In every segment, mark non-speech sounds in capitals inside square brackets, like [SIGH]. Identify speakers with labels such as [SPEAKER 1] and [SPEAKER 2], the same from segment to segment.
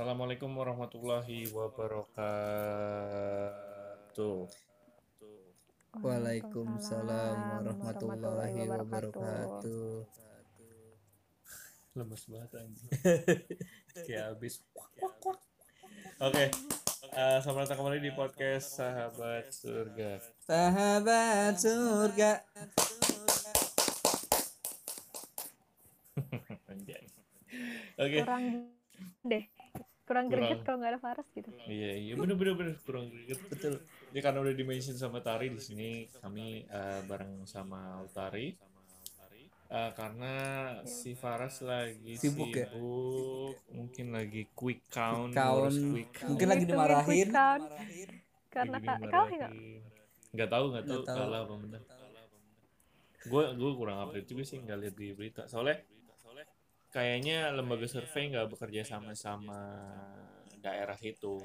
[SPEAKER 1] Assalamualaikum warahmatullahi wabarakatuh.
[SPEAKER 2] Waalaikumsalam warahmatullahi wabarakatuh.
[SPEAKER 1] Lemes banget anjing. [LAUGHS] Kayak habis. Oke. eh, selamat datang kembali di podcast Sahabat Surga.
[SPEAKER 2] Sahabat surga. [LAUGHS]
[SPEAKER 1] Oke.
[SPEAKER 3] kurang deh kurang
[SPEAKER 1] Kurang.
[SPEAKER 3] greget kalau nggak ada Faras gitu
[SPEAKER 1] Iya, iya bener bener bener kurang greget betul. Ini karena udah dimention sama Tari di sini kami eh, bareng sama Utari. Eh, karena si Faras lagi
[SPEAKER 2] Sibuk ya?
[SPEAKER 1] mungkin lagi quick count,
[SPEAKER 2] Count.
[SPEAKER 1] ngurus quick count.
[SPEAKER 2] Mungkin lagi dimarahin.
[SPEAKER 3] quick count. karena ka- kalah nggak
[SPEAKER 1] dimarahin. Nggak tahu nggak tahu kalah apa menang. Gue gue kurang update juga sih nggak lihat di berita. Soalnya kayaknya lembaga survei nggak bekerja sama sama daerah situ.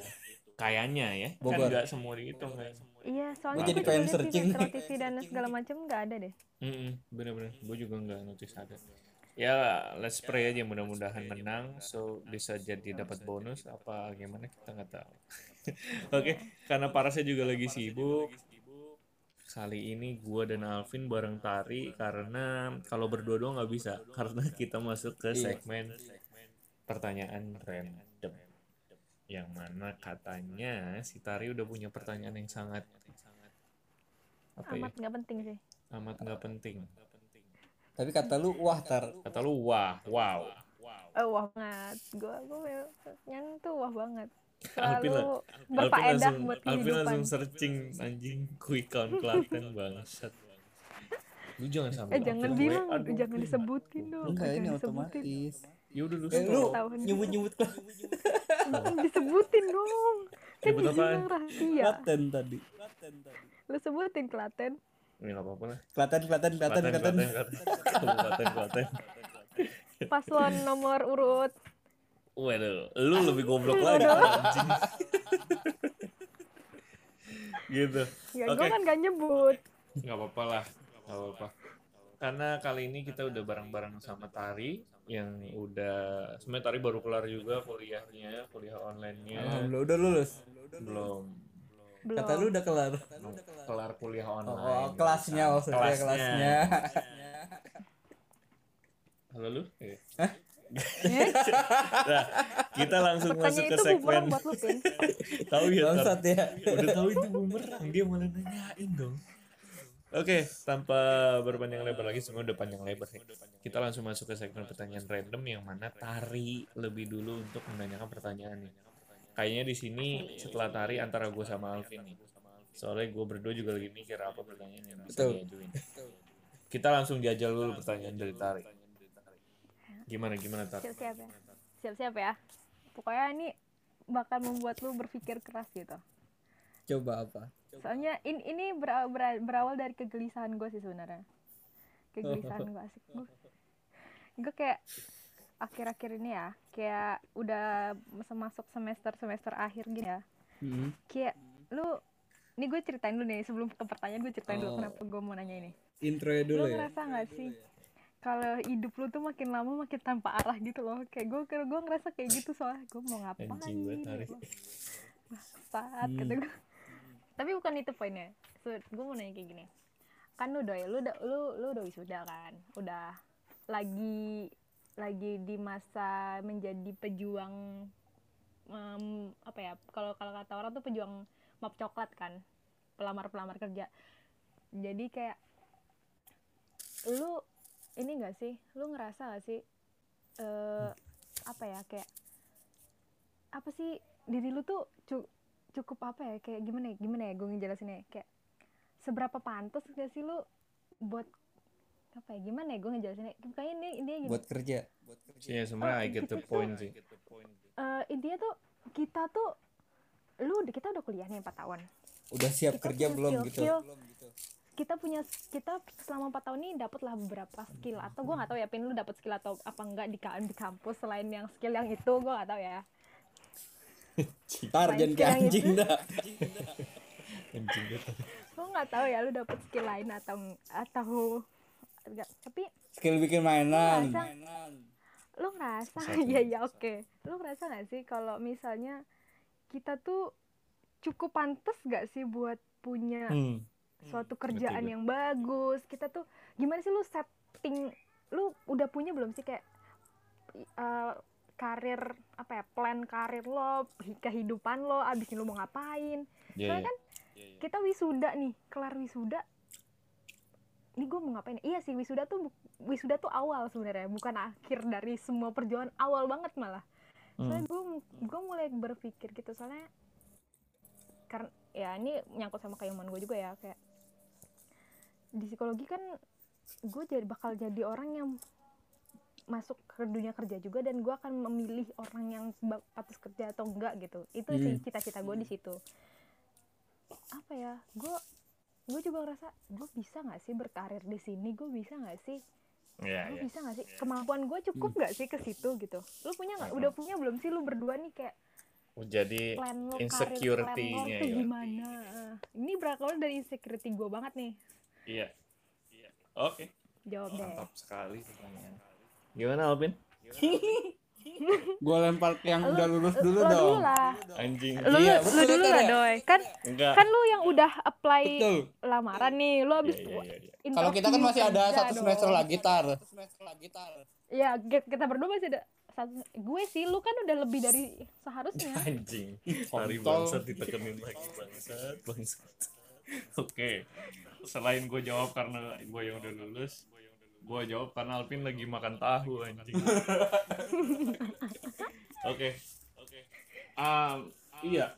[SPEAKER 1] Kayaknya ya, kan
[SPEAKER 2] Bogor.
[SPEAKER 1] nggak semua dihitung kan.
[SPEAKER 3] iya soalnya
[SPEAKER 2] Gua jadi pengen searching nih.
[SPEAKER 3] TV dan [LAUGHS] segala macam nggak ada deh
[SPEAKER 1] Mm bener-bener. Gue juga nggak notice ada. Ya, let's pray aja mudah-mudahan menang. So bisa jadi dapat bonus apa gimana kita nggak tahu. [LAUGHS] Oke, karena Parasnya juga lagi sibuk. Kali ini gua dan Alvin bareng Tari karena kalau berdua doang nggak bisa [LAUGHS] karena kita masuk ke
[SPEAKER 2] Iya.
[SPEAKER 1] segmen pertanyaan random. Yang mana katanya si Tari udah punya pertanyaan yang sangat apa ya?
[SPEAKER 3] amat nggak penting sih
[SPEAKER 1] Amat nggak penting.
[SPEAKER 2] Tapi kata lu wah tar.
[SPEAKER 1] Kata lu wah, wow.
[SPEAKER 3] oh wah banget gua gua nyan tuh wah banget selalu berfaedah
[SPEAKER 1] langsung,
[SPEAKER 3] buat
[SPEAKER 1] Alvin
[SPEAKER 3] kehidupan
[SPEAKER 1] langsung searching anjing quick count Klaten bangsat. Lu jangan sampai
[SPEAKER 3] eh jangan bilang.
[SPEAKER 1] Aduh,
[SPEAKER 3] jangan disebutin dong
[SPEAKER 2] Enggak ini
[SPEAKER 3] jangan disebutin
[SPEAKER 2] otomatis.
[SPEAKER 1] Ya udah lu
[SPEAKER 2] lu
[SPEAKER 1] stop.
[SPEAKER 2] Nyebut-nyebut
[SPEAKER 3] Jangan disebutin dong kan
[SPEAKER 1] Nyebut apaan?
[SPEAKER 3] rahasia
[SPEAKER 2] Klaten tadi.
[SPEAKER 3] lu sebutin Klaten
[SPEAKER 1] Ini nggak apa-apa lah.
[SPEAKER 2] Klaten, Klaten, Klaten,
[SPEAKER 1] Klaten,
[SPEAKER 2] Klaten.
[SPEAKER 1] Klaten, Klaten. [LAUGHS] Klaten.
[SPEAKER 3] paslon nomor urut
[SPEAKER 1] Waduh, lu lebih goblok lagi anjing. [LAUGHS] gitu.
[SPEAKER 3] ya
[SPEAKER 1] Oke.
[SPEAKER 3] gua kan gak nyebut
[SPEAKER 1] nggak apa-apa lah nggak apa-apa karena kali ini kita udah bareng-bareng sama Tari yang udah sebenarnya Tari baru kelar juga kuliahnya kuliah online-nya
[SPEAKER 2] Alhamdulillah udah lulus.
[SPEAKER 1] belum
[SPEAKER 3] belum
[SPEAKER 2] Kata lu udah kelar.
[SPEAKER 1] kelar kuliah online
[SPEAKER 2] Oh, kelasnya maksudnya kelasnya.
[SPEAKER 1] halo lu Iya. Nah kita langsung masuk
[SPEAKER 3] pertanyaan
[SPEAKER 1] ke
[SPEAKER 3] itu
[SPEAKER 1] segmen [LAUGHS] tahu ya?
[SPEAKER 2] Bangsat ya.
[SPEAKER 1] udah tahu itu bumerang dia malah nanyain dong Oke, tanpa berpanjang lebar lagi, semua udah panjang lebar sih. Kita langsung masuk ke segmen pertanyaan random yang mana Tari lebih dulu untuk menanyakan pertanyaannya. Kayaknya di sini setelah Tari antara gue sama Alvin nih. Soalnya gue berdua juga lagi mikir apa pertanyaan yang bisa diajuin. Kita langsung jajal dulu pertanyaan dari Tari. Gimana gimana Tari?
[SPEAKER 3] siap-siap ya siap-siap ya pokoknya ini bakal membuat lu berpikir keras gitu
[SPEAKER 2] Coba apa?
[SPEAKER 3] soalnya in, ini berawal, berawal dari kegelisahan gue sih sebenarnya kegelisahan gue asik gue gue kayak akhir-akhir ini ya kayak udah masuk semester semester akhir gini ya
[SPEAKER 2] Hmm.
[SPEAKER 3] kayak lu ini gue ceritain dulu nih sebelum ke pertanyaan gue ceritain
[SPEAKER 2] Oh.
[SPEAKER 3] dulu kenapa gue mau nanya ini
[SPEAKER 2] Intro ya
[SPEAKER 3] lu
[SPEAKER 2] dulu ya.
[SPEAKER 3] ngerasa nggak sih kalau hidup lu tuh makin lama makin tanpa arah gitu loh. Kayak gue gue ngerasa kayak gitu soalnya. Gue mau ngapain
[SPEAKER 1] Anjing banget, Ari.
[SPEAKER 3] saat kata gue tapi bukan itu poinnya. So, gue mau nanya kayak gini. Kan lu udah ya lu udah lu lu udah wisuda kan? Udah lagi lagi di masa menjadi pejuang em, apa ya? Kalau kalau kata orang tuh pejuang map coklat kan? Pelamar pelamar kerja. Jadi kayak lu ini gak sih lu ngerasa gak sih eh apa ya kayak apa sih diri lu tuh cu- cukup apa ya kayak gimana ya gimana ya gue ngejelasinnya kayak seberapa pantas gak sih lu buat apa ya gimana ya gue ngejelasinnya kayaknya ini ini gini
[SPEAKER 2] Buat kerja. Buat kerja.
[SPEAKER 1] Iya sebenarnya I get the point sih.
[SPEAKER 3] Eh, intinya tuh kita tuh lu udah- kita udah kuliah nih 4 tahun
[SPEAKER 2] Udah siap
[SPEAKER 3] Kita
[SPEAKER 2] kerja
[SPEAKER 3] punya
[SPEAKER 2] belum gitu?
[SPEAKER 3] Kita punya kita selama 4 tahun ini dapatlah beberapa skill atau gue nggak tahu ya pin lu dapat skill atau apa enggak di, di kampus selain yang skill yang itu gue nggak tahu ya
[SPEAKER 2] Tar
[SPEAKER 3] Main
[SPEAKER 2] jangan
[SPEAKER 3] sekarang
[SPEAKER 2] anjing dah.
[SPEAKER 3] Gue nggak tahu ya lu dapet skill lain atau atau enggak tapi
[SPEAKER 2] Skill bikin mainan.
[SPEAKER 3] Lu ngerasa
[SPEAKER 1] Satu.
[SPEAKER 3] iya [LAUGHS] iya oke lu ngerasa nggak sih kalau misalnya kita tuh cukup pantas gak sih buat punya
[SPEAKER 2] Hmm.
[SPEAKER 3] Suatu kerjaan
[SPEAKER 1] betul.
[SPEAKER 3] yang bagus. Kita tuh gimana sih lu setting lu udah punya belum sih kayak eh, karir apa ya plan karir lo kehidupan lo abis ini lo mau ngapain?
[SPEAKER 1] Iya,
[SPEAKER 3] Soalnya
[SPEAKER 1] iya.
[SPEAKER 3] kan kita wisuda nih kelar wisuda. Ini gue mau ngapain? Iya sih wisuda tuh wisuda tuh awal sebenarnya bukan akhir dari semua perjuangan awal banget malah. Soalnya gue gue mulai berpikir gitu soalnya karena ya ini nyangkut sama keilmuan gue juga ya kayak di psikologi kan gue jadi bakal jadi orang yang masuk ke dunia kerja juga dan gue akan memilih orang yang patut kerja atau enggak gitu. Itu sih
[SPEAKER 2] Hmm.
[SPEAKER 3] cita-cita gue di situ. Apa ya gue gue juga ngerasa gue bisa nggak sih berkarir di sini? Gue bisa nggak sih?
[SPEAKER 1] Iya,
[SPEAKER 3] lu
[SPEAKER 1] iya.
[SPEAKER 3] bisa nggak sih? Kemampuan gue cukup nggak sih ke situ gitu? Lu punya nggak? Udah punya belum sih lu berdua nih kayak
[SPEAKER 1] Oh, jadi insecurity-nya ya.
[SPEAKER 3] gimana? Ini berakar dari insecurity gue banget nih
[SPEAKER 1] Iya. Iya. Oke.
[SPEAKER 3] jawab deh
[SPEAKER 1] Mantap sekali pertanyaan. Gimana Alvin? [LAUGHS]
[SPEAKER 2] Gue lempar ke yang udah lulus dulu
[SPEAKER 3] lo
[SPEAKER 2] dong.
[SPEAKER 3] dulu lah
[SPEAKER 1] Anjing.
[SPEAKER 3] lu,
[SPEAKER 2] Iya,
[SPEAKER 3] lu dulu lah
[SPEAKER 2] ya.
[SPEAKER 3] doi kan
[SPEAKER 1] Enggak.
[SPEAKER 3] kan lu yang udah apply
[SPEAKER 2] Betul.
[SPEAKER 3] lamaran nih lu abis
[SPEAKER 1] Iya, iya, iya, iya.
[SPEAKER 2] Kalau kita kan masih ada satu semester
[SPEAKER 3] dong.
[SPEAKER 2] lagi tar.
[SPEAKER 3] ya ki- kita berdua masih ada satu gue sih lu kan udah lebih dari seharusnya
[SPEAKER 1] Anjing. Hari bangsat ditekenin lagi bangsat, bangsat. [LAUGHS] Oke. Selain gue jawab karena gue yang udah lulus, gue jawab karena Alvin lagi makan tahu anjing. [LAUGHS] Oke. Oke. Um, iya.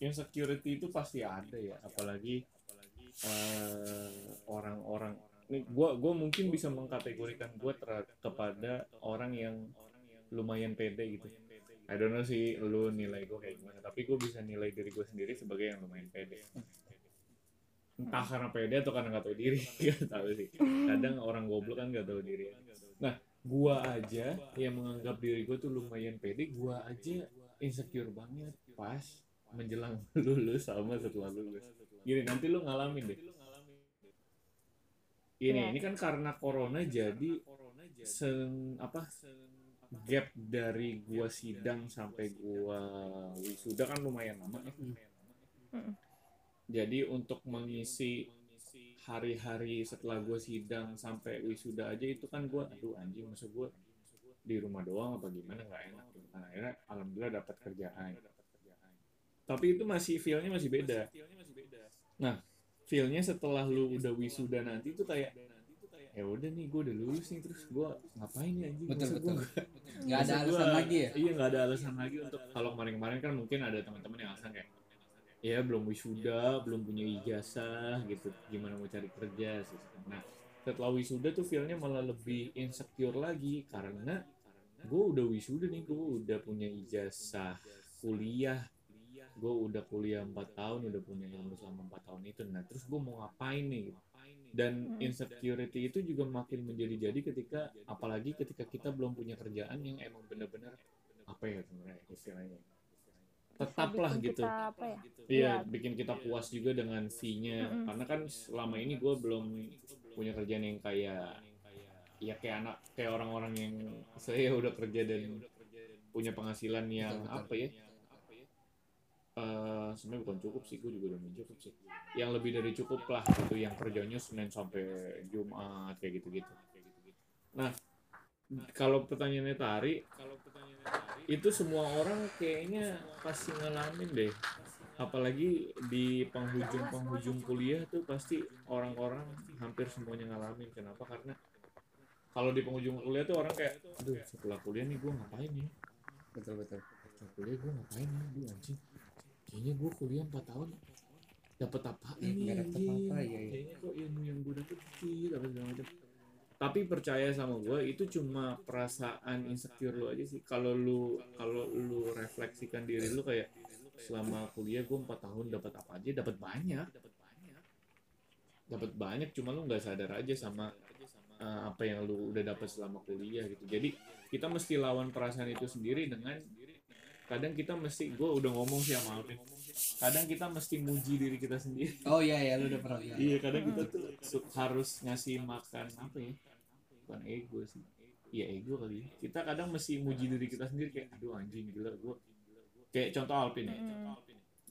[SPEAKER 1] Insecurity itu pasti ada ya, apalagi eh, orang-orang ini gua gua mungkin bisa mengkategorikan gua ter- kepada orang yang lumayan pede gitu. I don't know sih lu nilai gue kayak gimana, tapi gue bisa nilai diri gue sendiri sebagai yang lumayan pede. Entah karena pede atau karena nggak tahu diri, [LAUGHS] nggak tahu sih. Kadang orang goblok kan nggak tahu diri. Nah, gua aja yang menganggap diri gue tuh lumayan pede, gua aja insecure banget pas menjelang [LAUGHS] lulus sama setelah lulus. Gini, nanti lu ngalamin deh. Ini,
[SPEAKER 3] Iya.
[SPEAKER 1] ini kan karena corona jadi sen apa gap dari gua sidang sampai gua wisuda kan lumayan lama ya. Jadi untuk mengisi hari-hari setelah gua sidang sampai wisuda aja itu kan gua aduh anjing masa gua di rumah doang apa gimana? Nggak enak. Gitu kan akhirnya alhamdulillah dapat kerjaan. Tapi itu masih feelnya masih beda. Nah feelnya setelah lu udah wisuda nanti tuh kayak ya udah nih gue udah lulus nih terus gue ngapain ya anjing?
[SPEAKER 2] Betul
[SPEAKER 1] Masa
[SPEAKER 2] betul.
[SPEAKER 1] gua
[SPEAKER 2] Gak ada alasan
[SPEAKER 1] gua-
[SPEAKER 2] lagi ya.
[SPEAKER 1] Iya nggak ada alasan lagi untuk kalau kemarin-kemarin kan mungkin ada teman-teman yang alasan kayak ya belum wisuda, belum punya ijazah gitu, gimana mau cari kerja sih. Nah setelah wisuda tuh feelnya malah lebih insecure lagi karena gue udah wisuda nih, gue udah punya ijazah kuliah, gue udah kuliah 4 tahun, udah punya ilmu selama 4 tahun itu. Nah terus gue mau ngapain nih? Dan
[SPEAKER 3] Hmm.
[SPEAKER 1] insecurity itu juga makin menjadi-jadi ketika apalagi ketika kita belum punya kerjaan yang emang bener-bener apa ya sebenarnya istilahnya tetaplah
[SPEAKER 3] bikin
[SPEAKER 1] gitu.
[SPEAKER 3] kita apa ya?
[SPEAKER 1] Iya
[SPEAKER 3] Iya.
[SPEAKER 1] bikin kita puas juga dengan fee-nya
[SPEAKER 3] Mm-mm.
[SPEAKER 1] karena kan selama ini gue belum punya kerjaan yang kayak ya kayak anak kayak orang-orang yang saya udah kerja dan punya penghasilan yang
[SPEAKER 2] Betul, betul.
[SPEAKER 1] apa ya? Eh sebenarnya bukan cukup sih gue juga udah cukup sih. Yang lebih dari cukup lah itu yang kerjanya senin sampai jumat kayak gitu gitu nah kalau pertanyaannya tari itu semua orang kayaknya pasti ngalamin deh. Apalagi di penghujung-penghujung kuliah tuh pasti orang-orang hampir semuanya ngalamin. Kenapa? Karena kalau di penghujung kuliah tuh orang kayak aduh setelah kuliah nih gue ngapain ya?
[SPEAKER 2] Betul betul.
[SPEAKER 1] setelah kuliah gue ngapain ya? Aduh anjing. Kayaknya gue kuliah 4 tahun. Dapat apa
[SPEAKER 2] Iya,
[SPEAKER 1] ini
[SPEAKER 2] nggak dapet
[SPEAKER 1] anjing
[SPEAKER 2] apa-apa, iya,
[SPEAKER 1] kayaknya kok ilmu yang gue dapet dikit apa segala macam tapi percaya sama gue itu cuma perasaan insecure lu aja sih. Kalau lu kalau lu refleksikan diri lu kayak selama kuliah gue 4 tahun dapat apa aja? Dapat banyak. Dapat banyak cuma lu nggak sadar aja sama uh, apa yang lu udah dapat selama kuliah gitu. Jadi kita mesti lawan perasaan itu sendiri dengan kadang kita mesti gue udah ngomong sih sama Alvin kadang kita mesti muji diri kita sendiri.
[SPEAKER 2] Oh iya ya lu udah pernah.
[SPEAKER 1] Iya kadang kita tuh harus ngasih makan apa ya bukan ego sih. Ya ego kali ya. kita kadang mesti muji diri kita sendiri kayak aduh anjing gila gue kayak contoh Alpin ya.
[SPEAKER 3] Mm.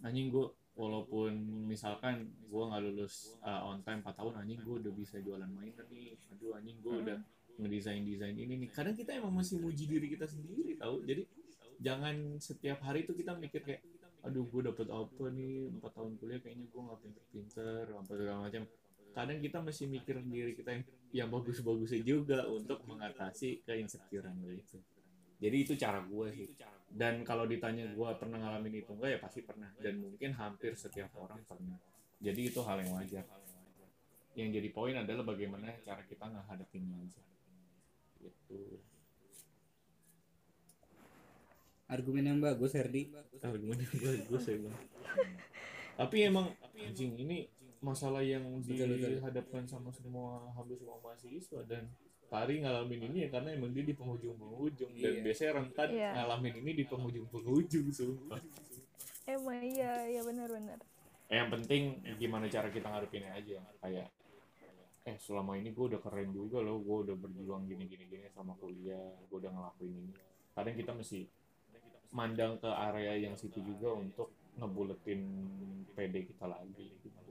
[SPEAKER 1] anjing gue walaupun misalkan gue nggak lulus uh, on time 4 tahun anjing gue udah bisa jualan mainan nih aduh anjing gue
[SPEAKER 3] Mm-mm.
[SPEAKER 1] udah ngedesain desain ini nih. Kadang kita emang masih muji diri kita sendiri tahu jadi jangan setiap hari itu kita mikir kayak aduh gue dapet apa nih? Empat tahun kuliah kayaknya gue nggak pinter-pinter apa segala macam. Kadang kita masih mikir diri kita yang yang bagus-bagusnya juga untuk mengatasi keinsecurean itu. Jadi itu cara gue sih. Dan kalau ditanya gue pernah ngalamin itu enggak ya pasti pernah. Dan mungkin hampir setiap orang pernah. Jadi itu hal yang wajar. Yang jadi poin adalah bagaimana cara kita menghadapinya aja gitu.
[SPEAKER 2] Argumen yang bagus, Herdi.
[SPEAKER 1] argumennya bagus ya bang tapi emang anjing ini masalah yang
[SPEAKER 2] Betul, betul.
[SPEAKER 1] dihadapkan sama semua hampir semua mahasiswa dan Pari ngalamin ini ya karena emang dia di penghujung-penghujung dan
[SPEAKER 2] Iya.
[SPEAKER 1] biasanya rentan
[SPEAKER 3] Iya.
[SPEAKER 1] ngalamin ini di penghujung-penghujung sumpah.
[SPEAKER 3] emang iya iya benar-benar
[SPEAKER 1] Eh, yang penting gimana cara kita ngadepinnya aja kayak eh selama ini gue udah keren juga loh gue udah berjuang gini gini gini sama kuliah gue udah ngelakuin ini kadang kita mesti mandang ke area yang situ juga untuk ngebuletin PD kita lagi gitu.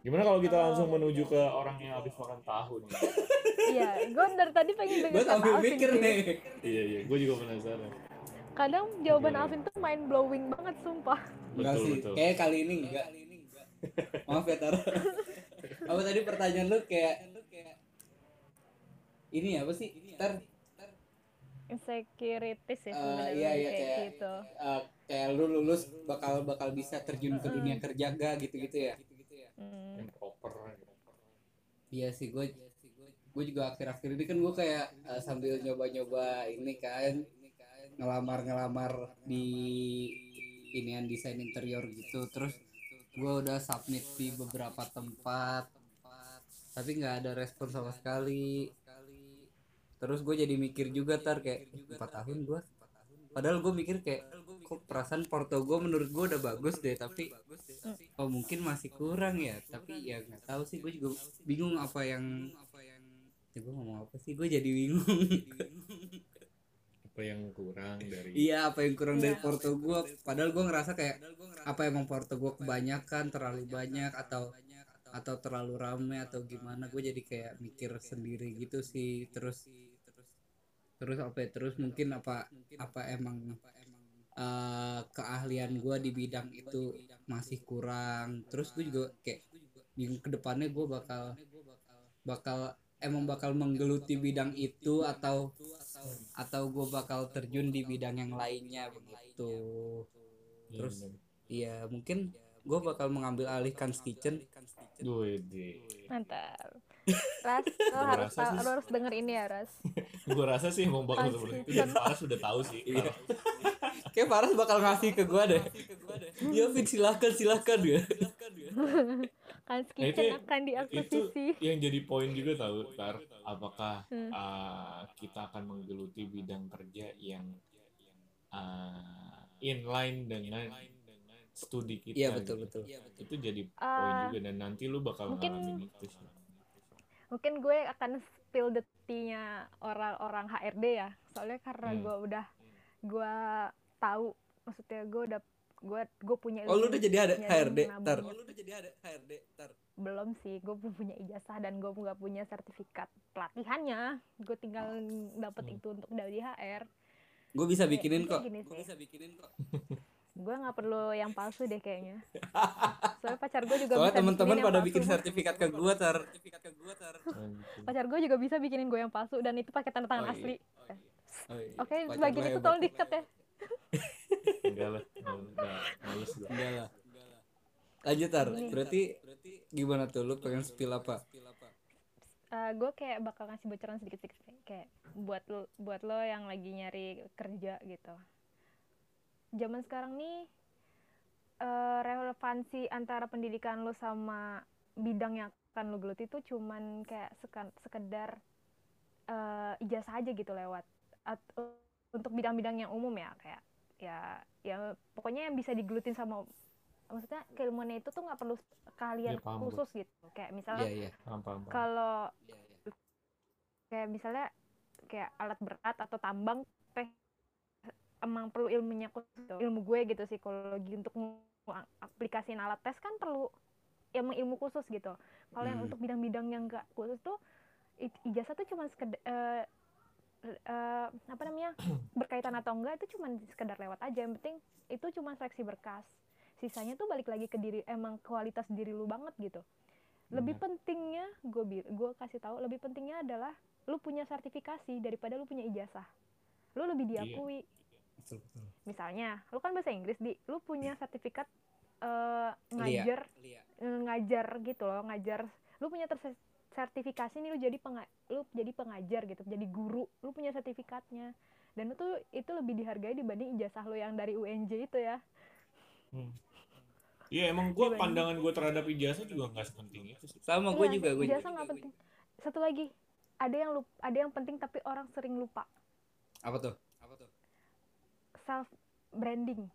[SPEAKER 1] Gimana kalau kita langsung menuju ke orang yang habis makan tahu nih?
[SPEAKER 3] iya gue dari tadi pengen kata
[SPEAKER 2] sambil
[SPEAKER 3] Alvin
[SPEAKER 2] mikir
[SPEAKER 3] sih.
[SPEAKER 2] nih.
[SPEAKER 1] iya iya, gue juga penasaran.
[SPEAKER 3] kadang jawaban. Alvin tuh mind blowing banget sumpah
[SPEAKER 2] Enggak
[SPEAKER 1] Betul
[SPEAKER 2] sih.
[SPEAKER 1] betul.
[SPEAKER 2] Kayak kali ini enggak. Maaf ya, Tar. apa tadi pertanyaan lu kayak ini apa sih? Tar
[SPEAKER 3] insecurities ya sebenarnya
[SPEAKER 2] iya, iya,
[SPEAKER 3] kayak
[SPEAKER 2] kayak-
[SPEAKER 3] gitu
[SPEAKER 2] eh, kayak lu lulus bakal bakal bisa terjun ke dunia kerja gak gitu-gitu ya?
[SPEAKER 3] Hmm.
[SPEAKER 1] Yang proper.
[SPEAKER 2] Iya sih gue gue juga akhir-akhir ini kan gue kayak eh, sambil nyoba-nyoba ini kan ngelamar-ngelamar di inian desain interior gitu terus gue udah submit di beberapa tempat tapi nggak ada respon sama sekali terus gue jadi mikir juga tar kayak empat tahun gue padahal gue mikir kayak kok perasaan porto gue menurut gue udah bagus deh tapi oh mungkin masih kurang ya tapi ya nggak tahu sih gue juga bingung apa yang ya gue ngomong apa sih? Gue jadi bingung.
[SPEAKER 1] Apa yang kurang dari
[SPEAKER 2] iya apa yang kurang dari porto gue padahal gue ngerasa kayak apa emang porto gue kebanyakan terlalu banyak atau atau terlalu rame atau gimana. Gue jadi kayak mikir sendiri gitu sih. Terus terus apa ya, terus mungkin apa apa emang eh, keahlian gue di bidang itu masih kurang. Terus gue juga kayak bingung ke depannya gue bakal bakal emang bakal menggeluti bidang itu atau atau gue bakal terjun di bidang yang lainnya begitu. Terus iya mungkin gue bakal mengambil alih Kans Kitchen.
[SPEAKER 3] Mantap Ras [LAUGHS] lo harus tahu
[SPEAKER 1] sih-
[SPEAKER 3] lo harus denger ini ya Ras. [LAUGHS]
[SPEAKER 1] Gue rasa sih emang bakal seperti itu. Dan Paras sudah tahu sih.
[SPEAKER 2] Iya. [LAUGHS] kayak Faras bakal ngasih ke gue deh. Ya Fit silahkan silahkan ya.
[SPEAKER 3] Kan
[SPEAKER 1] Nah, itu-
[SPEAKER 3] kitchen akan
[SPEAKER 1] itu
[SPEAKER 3] diakuisisi
[SPEAKER 1] yang jadi poin juga tahu tar. Apakah
[SPEAKER 3] Hmm.
[SPEAKER 1] uh, kita akan menggeluti bidang kerja yang uh, inline dengan studi kita
[SPEAKER 2] iya betul
[SPEAKER 1] gitu.
[SPEAKER 2] betul.
[SPEAKER 1] Itu jadi poin
[SPEAKER 3] Ah,
[SPEAKER 1] juga dan nanti lu bakal
[SPEAKER 3] mungkin-
[SPEAKER 1] ngalamin itu sih
[SPEAKER 3] mungkin gue akan spill the tea-nya orang-orang HRD ya. Soalnya karena
[SPEAKER 1] Hmm.
[SPEAKER 3] gue udah gue tahu maksudnya gue udah gue gue punya
[SPEAKER 2] oh lu
[SPEAKER 3] ilmu
[SPEAKER 2] udah jadi ada HRD tar. oh lu udah jadi ada HRD tar.
[SPEAKER 3] Belum sih gue belum punya ijazah dan gue nggak punya sertifikat pelatihannya. Gue tinggal dapet
[SPEAKER 1] Hmm.
[SPEAKER 3] itu untuk dari HR
[SPEAKER 2] gue bisa bikinin kok.
[SPEAKER 3] gini
[SPEAKER 2] gue
[SPEAKER 3] sih.
[SPEAKER 2] bisa bikinin kok [LAUGHS]
[SPEAKER 3] gue nggak perlu yang palsu deh kayaknya soalnya pacar gue juga
[SPEAKER 2] soalnya teman-teman pada
[SPEAKER 3] palsu.
[SPEAKER 2] bikin sertifikat ke gue tar sertifikat ke gue tar
[SPEAKER 1] Anjing.
[SPEAKER 3] pacar gue juga bisa bikinin gue yang palsu dan itu pakai tanda tangan
[SPEAKER 2] Oh, iya.
[SPEAKER 3] asli
[SPEAKER 2] Oh, iya.
[SPEAKER 3] oke
[SPEAKER 2] Pacar
[SPEAKER 3] bagian itu tolong diikat ya
[SPEAKER 1] enggak lah enggak males.
[SPEAKER 2] Enggak lah. Lanjut Tar, berarti gimana tuh lu pengen spill apa?
[SPEAKER 3] gue kayak bakal ngasih bocoran sedikit-sedikit kayak buat lo buat lo yang lagi nyari kerja gitu zaman sekarang nih eh, relevansi antara pendidikan lo sama bidang yang akan lo geluti itu cuman kayak sekedar eh, ijazah aja gitu lewat. At- untuk bidang-bidang yang umum ya kayak ya ya pokoknya yang bisa digelutin sama maksudnya keilmuannya itu tuh nggak perlu kalian
[SPEAKER 1] Iya, paham
[SPEAKER 3] khusus gitu. Kayak misalnya
[SPEAKER 1] paham paham.
[SPEAKER 3] kalau kayak misalnya kayak alat berat atau tambang teh emang perlu ilmunya khusus gitu. ilmu gue gitu psikologi untuk aplikasiin alat tes kan perlu emang ilmu khusus gitu kalau yang
[SPEAKER 2] Hmm.
[SPEAKER 3] untuk bidang-bidang yang enggak khusus tuh ijazah tuh cuma sekedar eh, eh, apa namanya [COUGHS] berkaitan atau enggak itu cuma sekedar lewat aja yang penting itu cuma seleksi berkas sisanya tuh balik lagi ke diri emang kualitas diri lu banget gitu lebih
[SPEAKER 1] Benar.
[SPEAKER 3] pentingnya gue gue kasih tahu lebih pentingnya adalah lu punya sertifikasi daripada lu punya ijazah lu lebih
[SPEAKER 1] Iya.
[SPEAKER 2] Betul betul.
[SPEAKER 3] Misalnya lu kan bahasa Inggris di. Lu punya sertifikat eh,
[SPEAKER 2] Lia.
[SPEAKER 3] ngajar
[SPEAKER 2] Lia.
[SPEAKER 3] eh, ngajar gitu loh ngajar. Lu punya sertifikasi nih lu jadi penga lu jadi pengajar gitu jadi guru. Lu punya sertifikatnya. Dan itu itu lebih dihargai dibanding ijazah lu yang dari UNJ itu ya.
[SPEAKER 1] Hmm. Iya emang gue pandangan gue terhadap ijazah juga nggak sepenting itu sih.
[SPEAKER 2] sama gue
[SPEAKER 3] Iya,
[SPEAKER 2] juga gue
[SPEAKER 3] ijazah nggak penting. Satu lagi ada yang lup ada yang penting tapi orang sering lupa.
[SPEAKER 2] Apa tuh
[SPEAKER 3] self branding.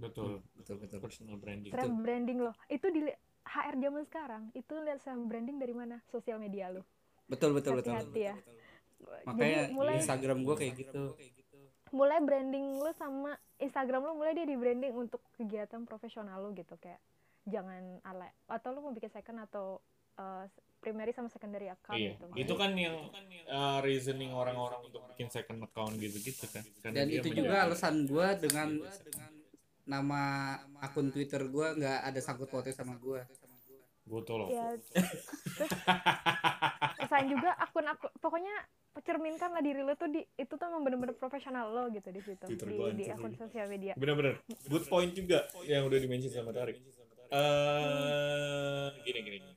[SPEAKER 1] Betul.
[SPEAKER 2] betul betul.
[SPEAKER 1] Personal branding.
[SPEAKER 3] self branding loh. Itu di HR zaman sekarang. Itu lihat self branding dari mana? Sosial media lo.
[SPEAKER 2] Betul betul betul.
[SPEAKER 3] Hati-hati ya.
[SPEAKER 2] Makanya
[SPEAKER 3] Jadi mulai-
[SPEAKER 2] Instagram gue kayak gitu.
[SPEAKER 3] Mulai branding lu sama Instagram lu mulai dia di branding untuk kegiatan profesional lu gitu. Kayak jangan ala atau lu mau bikin second atau uh, primary sama secondary account
[SPEAKER 1] Iya,
[SPEAKER 3] gitu
[SPEAKER 1] itu kan yang uh, reasoning orang-orang untuk bikin second account gitu-gitu kan. Karena
[SPEAKER 2] dan itu juga alasan gue dengan nama akun Twitter gue nggak ada sangkut pautnya sama gue
[SPEAKER 1] Betul loh.
[SPEAKER 3] ya terus selain juga akun akun pokoknya cerminkan lah diri lu tuh di itu tuh emang bener-bener profesional lo gitu di situ
[SPEAKER 1] Twitter
[SPEAKER 3] di,
[SPEAKER 1] gua
[SPEAKER 3] di akun sosial media
[SPEAKER 1] Bener-bener. Good point juga yang udah dimention sama Tarik. Eh, gini, gini, gini.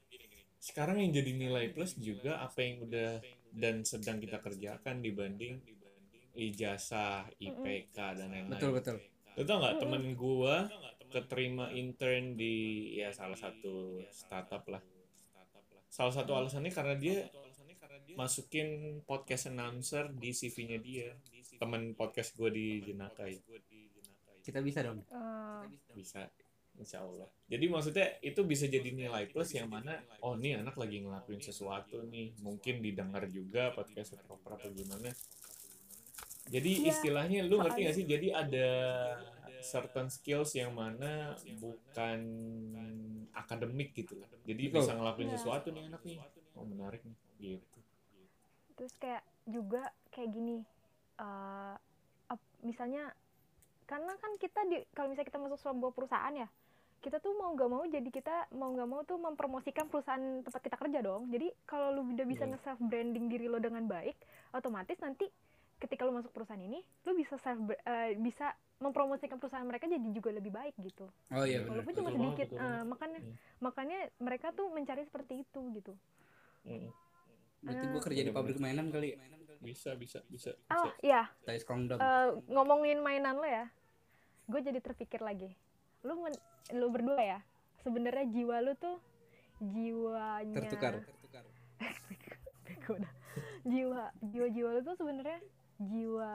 [SPEAKER 1] Sekarang yang jadi nilai plus juga apa yang udah dan sedang kita kerjakan dibanding ijazah, IPK dan lain-lain.
[SPEAKER 2] betul betul
[SPEAKER 1] Lu tau nggak temen gua keterima intern di ya salah satu startup lah. Salah satu alasannya karena dia masukin podcast announcer di CV-nya dia. Temen podcast gua di Jenakai.
[SPEAKER 2] kita bisa dong
[SPEAKER 3] Eh,
[SPEAKER 1] Bisa, insya Allah. Jadi maksudnya itu bisa jadi nilai plus yang mana, oh nih anak lagi ngelakuin sesuatu nih. Mungkin didengar juga podcast proper apa gimana. Jadi
[SPEAKER 3] Iya,
[SPEAKER 1] istilahnya lu ngerti gak sih? Jadi ada certain skills yang mana bukan akademik gitu. Jadi
[SPEAKER 2] Betul.
[SPEAKER 1] bisa ngelakuin
[SPEAKER 3] Iya.
[SPEAKER 1] sesuatu nih anak nih. Oh menarik nih. Gitu.
[SPEAKER 3] terus kayak juga kayak gini eh ap- misalnya karena kan kita di kalau misalnya kita masuk sebuah perusahaan ya kita tuh mau nggak mau jadi kita mau nggak mau tuh mempromosikan perusahaan tempat kita kerja dong. Jadi kalau lu udah bisa
[SPEAKER 1] Iya.
[SPEAKER 3] nge-self branding diri lo dengan baik otomatis nanti ketika lu masuk perusahaan ini lu bisa self eh, bisa mempromosikan perusahaan mereka jadi juga lebih baik gitu.
[SPEAKER 2] Oh iya benar.
[SPEAKER 3] Walaupun cuma
[SPEAKER 1] banget,
[SPEAKER 3] sedikit
[SPEAKER 1] betul
[SPEAKER 3] eh,
[SPEAKER 1] banget.
[SPEAKER 3] makanya
[SPEAKER 1] Hmm.
[SPEAKER 3] makanya mereka tuh mencari seperti itu gitu.
[SPEAKER 1] Mm,
[SPEAKER 2] berarti gue kerja di pabrik mainan kali ya?
[SPEAKER 1] Bisa, bisa, bisa.
[SPEAKER 3] oh
[SPEAKER 1] bisa.
[SPEAKER 3] iya.
[SPEAKER 2] Thais Kongdom
[SPEAKER 3] Eh, ngomongin mainan lo ya. Gue jadi terpikir lagi. Lu men- lu berdua ya? Sebenarnya jiwa lu tuh jiwanya
[SPEAKER 2] tertukar. [LAUGHS]
[SPEAKER 3] Dah. jiwa jiwa jiwa lu tuh sebenarnya jiwa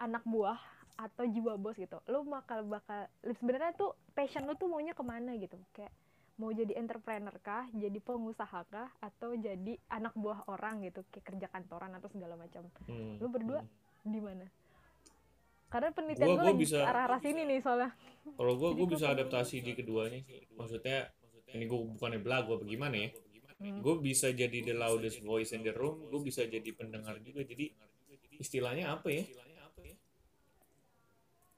[SPEAKER 3] anak buah atau jiwa bos gitu. Lu bakal bakal sebenarnya tuh passion lu tuh maunya ke mana gitu? Kayak mau jadi entrepreneur kah jadi pengusaha kah atau jadi anak buah orang gitu? Kayak kerja kantoran atau segala macam.
[SPEAKER 1] Hmm,
[SPEAKER 3] lu berdua
[SPEAKER 1] hmm.
[SPEAKER 3] di mana karena penelitian
[SPEAKER 1] Gua-
[SPEAKER 3] gue
[SPEAKER 1] bisa-
[SPEAKER 3] arah-arah sini nih soalnya
[SPEAKER 1] Kalau gue, gue
[SPEAKER 3] gua
[SPEAKER 1] bisa adaptasi di keduanya sih. Maksudnya, ini gue bukannya belagu apa gimana ya.
[SPEAKER 3] Hmm.
[SPEAKER 1] Gue bisa jadi the loudest voice in the room, gue bisa jadi pendengar juga. Jadi istilahnya apa ya?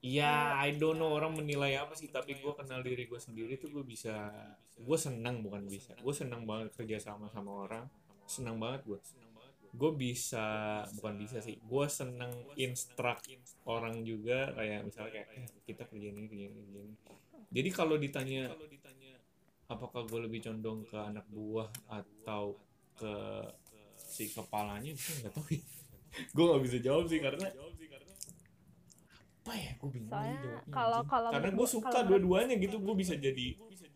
[SPEAKER 1] Ya, I don't know orang menilai apa sih, tapi gue kenal diri gue sendiri tuh gue bisa, gue senang bukan bisa, gue senang banget kerja sama sama orang, senang banget gue. Gue bisa, bukan bisa sih, gue senang instruct orang juga kayak misalnya kayak eh, kita kerja ini, kerja ini, ini. Jadi kalau ditanya apakah gue lebih condong ke anak buah atau ke si kepalanya, [LAUGHS] gue nggak tahu ya. gue nggak bisa jawab sih karena apa ya gue bingung
[SPEAKER 3] Soalnya kalau- kalau
[SPEAKER 1] karena gue suka dua-duanya gitu gue bisa jadi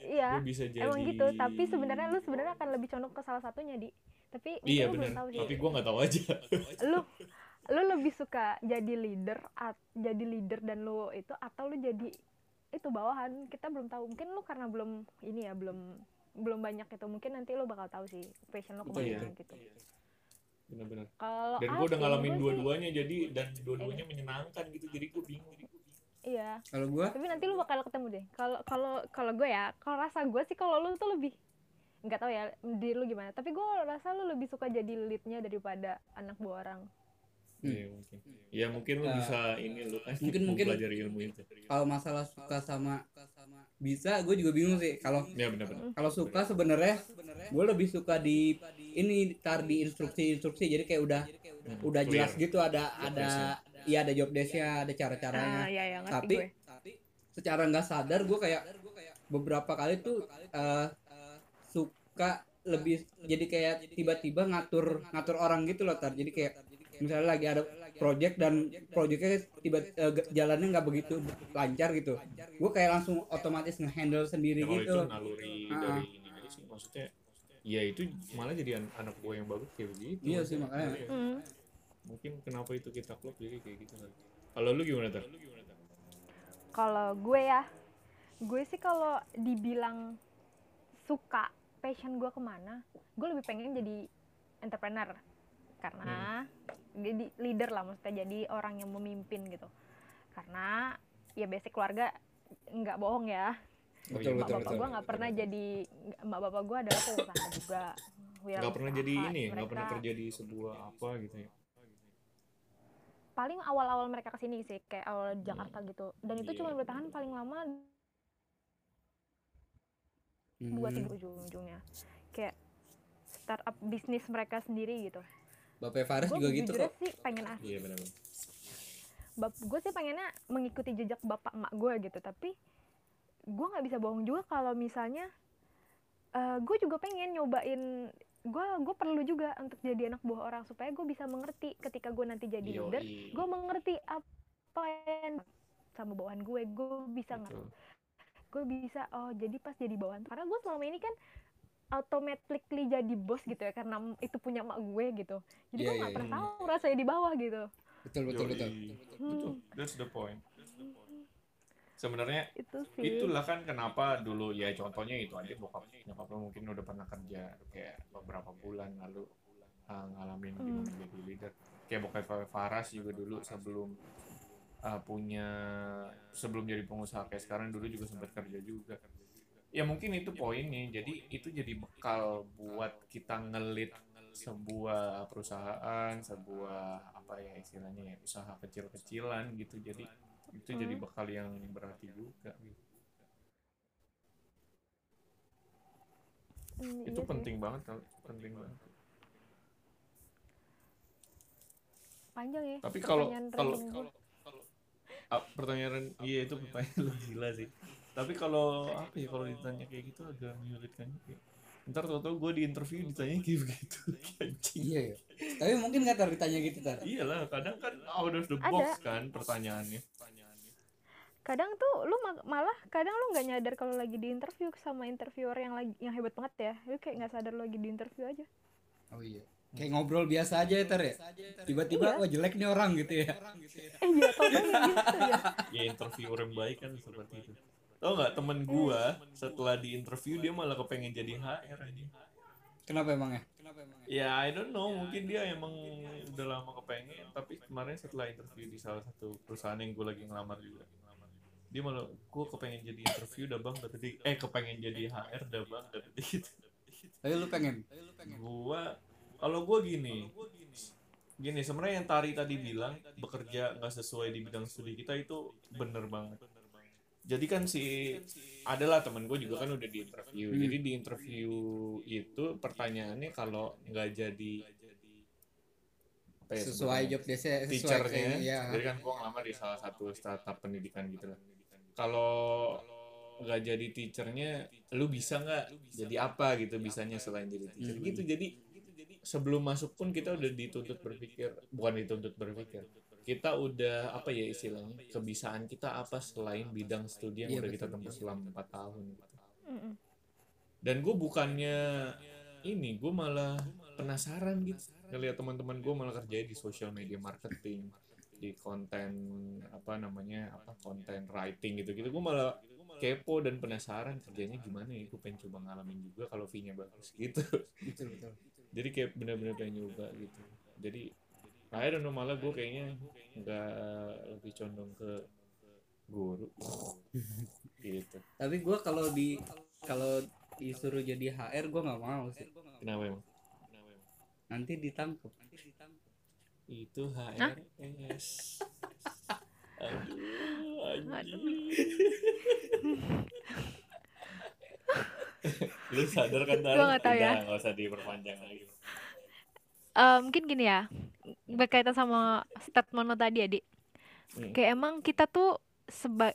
[SPEAKER 3] iya
[SPEAKER 1] gue bisa jadi
[SPEAKER 3] emang gitu tapi sebenarnya lu sebenarnya akan lebih condong ke salah satunya di tapi
[SPEAKER 1] iya benar
[SPEAKER 3] tahu sih.
[SPEAKER 1] Tapi gue nggak tahu aja. [LAUGHS]
[SPEAKER 3] Lu lu lebih suka jadi leader at, jadi leader dan lu itu atau lu jadi itu bawahan? Kita belum tahu. Mungkin lu karena belum ini ya belum belum banyak itu. Mungkin nanti lu bakal tahu sih passion lu
[SPEAKER 2] ke
[SPEAKER 3] mana
[SPEAKER 1] iya.
[SPEAKER 3] gitu.
[SPEAKER 1] Benar-benar
[SPEAKER 3] kalau
[SPEAKER 1] dan gue udah ngalamin dua-duanya jadi dan dua-duanya menyenangkan gitu. Jadi gue bingung.
[SPEAKER 3] Iya.
[SPEAKER 2] Kalau gua?
[SPEAKER 3] Tapi nanti lu bakal ketemu deh. Kalau kalau kalau gue ya kalau rasa gue sih kalau lu tuh lebih nggak tahu ya di lu gimana. Tapi gue rasa lu lebih suka jadi leadnya daripada anak buah orang.
[SPEAKER 2] Hmm.
[SPEAKER 1] Iya mungkin. Ya mungkin lu
[SPEAKER 2] Ya.
[SPEAKER 1] bisa ini lu kan
[SPEAKER 2] Mungkin- mungkin-
[SPEAKER 1] pelajari ilmu itu.
[SPEAKER 2] kalau masalah suka sama bisa gue juga bingung sih. Kalau
[SPEAKER 1] ya benar-benar
[SPEAKER 2] kalau suka sebenarnya gue lebih suka di ini tar di instruksi-instruksi. Jadi kayak udah
[SPEAKER 1] Hmm,
[SPEAKER 2] udah
[SPEAKER 1] clear.
[SPEAKER 2] jelas gitu ada
[SPEAKER 1] Job
[SPEAKER 2] ada iya ada job desk-nya ada cara-caranya.
[SPEAKER 3] Ah ya ya
[SPEAKER 2] tapi
[SPEAKER 3] gue.
[SPEAKER 2] secara nggak sadar gue kayak beberapa kali tuh eh, suka lebih jadi kayak tiba-tiba ngatur ngatur orang gitu loh tar jadi kayak misalnya lagi ada project dan projectnya tiba ge- jalannya nggak begitu lancar gitu gue kayak langsung otomatis ngehandle sendiri
[SPEAKER 1] Ya,
[SPEAKER 2] gitu
[SPEAKER 1] itu naluri
[SPEAKER 2] Ah.
[SPEAKER 1] dari ini aja sih maksudnya ya itu malah jadi an- anak gue yang bagus kayak begitu
[SPEAKER 2] Iya sih, makanya.
[SPEAKER 3] Hmm.
[SPEAKER 1] mungkin kenapa itu kita klub jadi kayak gitu kali. kalau lu gimana tuh
[SPEAKER 3] kalau gue ya gue sih kalau dibilang suka passion gue ke mana gue lebih pengen jadi entrepreneur. Karena jadi leader lah maksudnya jadi orang yang memimpin gitu. Karena ya basic keluarga nggak bohong ya.
[SPEAKER 1] Oh,
[SPEAKER 2] betul
[SPEAKER 1] iya,
[SPEAKER 3] mak
[SPEAKER 2] betul
[SPEAKER 3] bapak
[SPEAKER 2] betul
[SPEAKER 3] gue nggak pernah jadi mak bapak gue adalah pengusaha juga.
[SPEAKER 1] Nggak pernah jadi ini nggak pernah
[SPEAKER 3] Mereka-
[SPEAKER 1] kerja di sebuah apa gitu ya.
[SPEAKER 3] Paling awal-awal mereka ke sini sih kayak awal Jakarta gitu. Dan itu
[SPEAKER 1] Iya.
[SPEAKER 3] cuma bertahan paling lama dua tiga ujung-ujungnya. Kayak startup bisnis mereka sendiri gitu.
[SPEAKER 2] Bapak Faris juga gitu kok.
[SPEAKER 3] sih pengen ah
[SPEAKER 1] iya benar
[SPEAKER 3] gue sih pengennya mengikuti jejak bapak emak gue gitu tapi gue nggak bisa bohong juga kalau misalnya eh gue juga pengen nyobain gue gue perlu juga untuk jadi anak buah orang supaya gue bisa mengerti ketika gue nanti jadi
[SPEAKER 1] Yoi.
[SPEAKER 3] leader gue mengerti apa yang sama bawahan gue gue bisa ngerti. Gue bisa oh jadi pas jadi bawahan karena gue selama ini kan automatically jadi bos gitu ya karena itu punya emak gue gitu jadi
[SPEAKER 2] Iya,
[SPEAKER 3] gue nggak pernah
[SPEAKER 1] iya.
[SPEAKER 3] tahu rasanya di bawah gitu
[SPEAKER 2] betul betul betul
[SPEAKER 1] Yoi.
[SPEAKER 3] Hmm.
[SPEAKER 1] betul that's the point sebenarnya
[SPEAKER 3] itu sih
[SPEAKER 1] itulah kan kenapa dulu ya contohnya itu aja bokap nyokap lo mungkin udah pernah kerja kayak beberapa bulan lalu uh, ngalamin
[SPEAKER 3] Hmm.
[SPEAKER 1] gimana jadi leader kayak bokap Faras juga dulu sebelum uh, punya sebelum jadi pengusaha kayak sekarang dulu juga sempat kerja juga ya mungkin itu poinnya jadi itu jadi bekal buat kita ngelit sebuah perusahaan sebuah apa ya istilahnya ya usaha kecil-kecilan gitu jadi itu jadi
[SPEAKER 3] Hmm.
[SPEAKER 1] bekal yang berarti juga gitu.
[SPEAKER 3] Hmm,
[SPEAKER 1] itu
[SPEAKER 3] iya sih.
[SPEAKER 1] penting banget tau. penting banget
[SPEAKER 3] panjang ya
[SPEAKER 1] tapi kalau kalau pertanyaan iya itu pertanyaan? lu [LAUGHS] gila sih. Tapi kalau apa ya kalau ditanya kayak gitu agak menyulitkan juga. Ntar tau tau gue di interview ditanya kayak begitu [LAUGHS]
[SPEAKER 2] iya ya. Tapi mungkin nggak tar ditanya gitu tar.
[SPEAKER 1] Iyalah kadang kan out of the
[SPEAKER 3] Ada.
[SPEAKER 1] box kan pertanyaannya.
[SPEAKER 3] Kadang tuh lu ma- malah kadang lu nggak nyadar kalau lagi di interview sama interviewer yang lagi yang hebat banget ya. Lu kayak nggak sadar lu lagi di interview aja.
[SPEAKER 2] Oh iya kayak ngobrol biasa aja ya tar ya tiba-tiba
[SPEAKER 3] Iya.
[SPEAKER 2] wah jelek nih orang gitu ya
[SPEAKER 3] eh iya tau gitu ya
[SPEAKER 1] ya interviewer yang baik kan seperti itu tau nggak temen gua setelah di interview dia malah kepengen jadi HR aja
[SPEAKER 2] kenapa emangnya
[SPEAKER 1] Ya, I don't know. Mungkin dia emang udah lama kepengen. Tapi kemarin setelah interview di salah satu perusahaan yang gue lagi ngelamar juga. Dia malah, gue kepengen jadi interview udah bang. Kata dia, eh kepengen jadi HR udah bang. Kata dia gitu.
[SPEAKER 2] tapi lu pengen
[SPEAKER 1] Gue, kalau gue gini. Gini, sebenarnya yang Tari tadi bilang, bekerja nggak sesuai di bidang studi kita itu bener banget. Jadi kan si adalah temen gue juga kan udah di interview.
[SPEAKER 2] Hmm.
[SPEAKER 1] Jadi di interview itu pertanyaannya kalau nggak jadi apa ya
[SPEAKER 2] sesuai job sesuai
[SPEAKER 1] teachernya.
[SPEAKER 2] kayak- ya
[SPEAKER 1] Jadi kan gue ngelamar di salah satu startup pendidikan gitu lah. Kalau nggak jadi teachernya, lu bisa nggak jadi apa gitu bisanya selain jadi teacher
[SPEAKER 2] Hmm.
[SPEAKER 1] gitu. Jadi sebelum masuk pun kita udah dituntut berpikir, bukan dituntut berpikir. Kita udah apa ya istilahnya kebiasaan kita apa selain bidang studi yang
[SPEAKER 2] Iya,
[SPEAKER 1] udah kita tempuh selama empat tahun. Gitu.
[SPEAKER 3] Mm-mm.
[SPEAKER 1] Dan gue bukannya ini, gue malah penasaran gitu. Ngeliat teman-teman gue malah kerja di social media marketing, di konten apa namanya apa konten writing gitu-gitu. Gue malah kepo dan penasaran kerjanya gimana ya. Gue pengen coba ngalamin juga kalau fee-nya bagus gitu.
[SPEAKER 2] betul betul
[SPEAKER 1] jadi kayak bener-bener pengen nyoba gitu. Jadi I don't know malah gue kayaknya nggak lebih condong ke guru. [LAUGHS] Gitu.
[SPEAKER 2] Tapi gue kalau di kalau disuruh jadi HR gue nggak mau sih.
[SPEAKER 1] Kenapa emang?
[SPEAKER 2] Nanti ditangkap
[SPEAKER 1] itu HRS aduh. anjing [LAUGHS] [LAUGHS] lu sadar kan Tara?
[SPEAKER 3] Gua nggak tahu ya.
[SPEAKER 1] Udah, nggak usah diperpanjang lagi
[SPEAKER 3] Eh, mungkin gini ya berkaitan sama statement lo tadi ya Dik
[SPEAKER 1] Hmm.
[SPEAKER 3] kayak emang kita tuh seba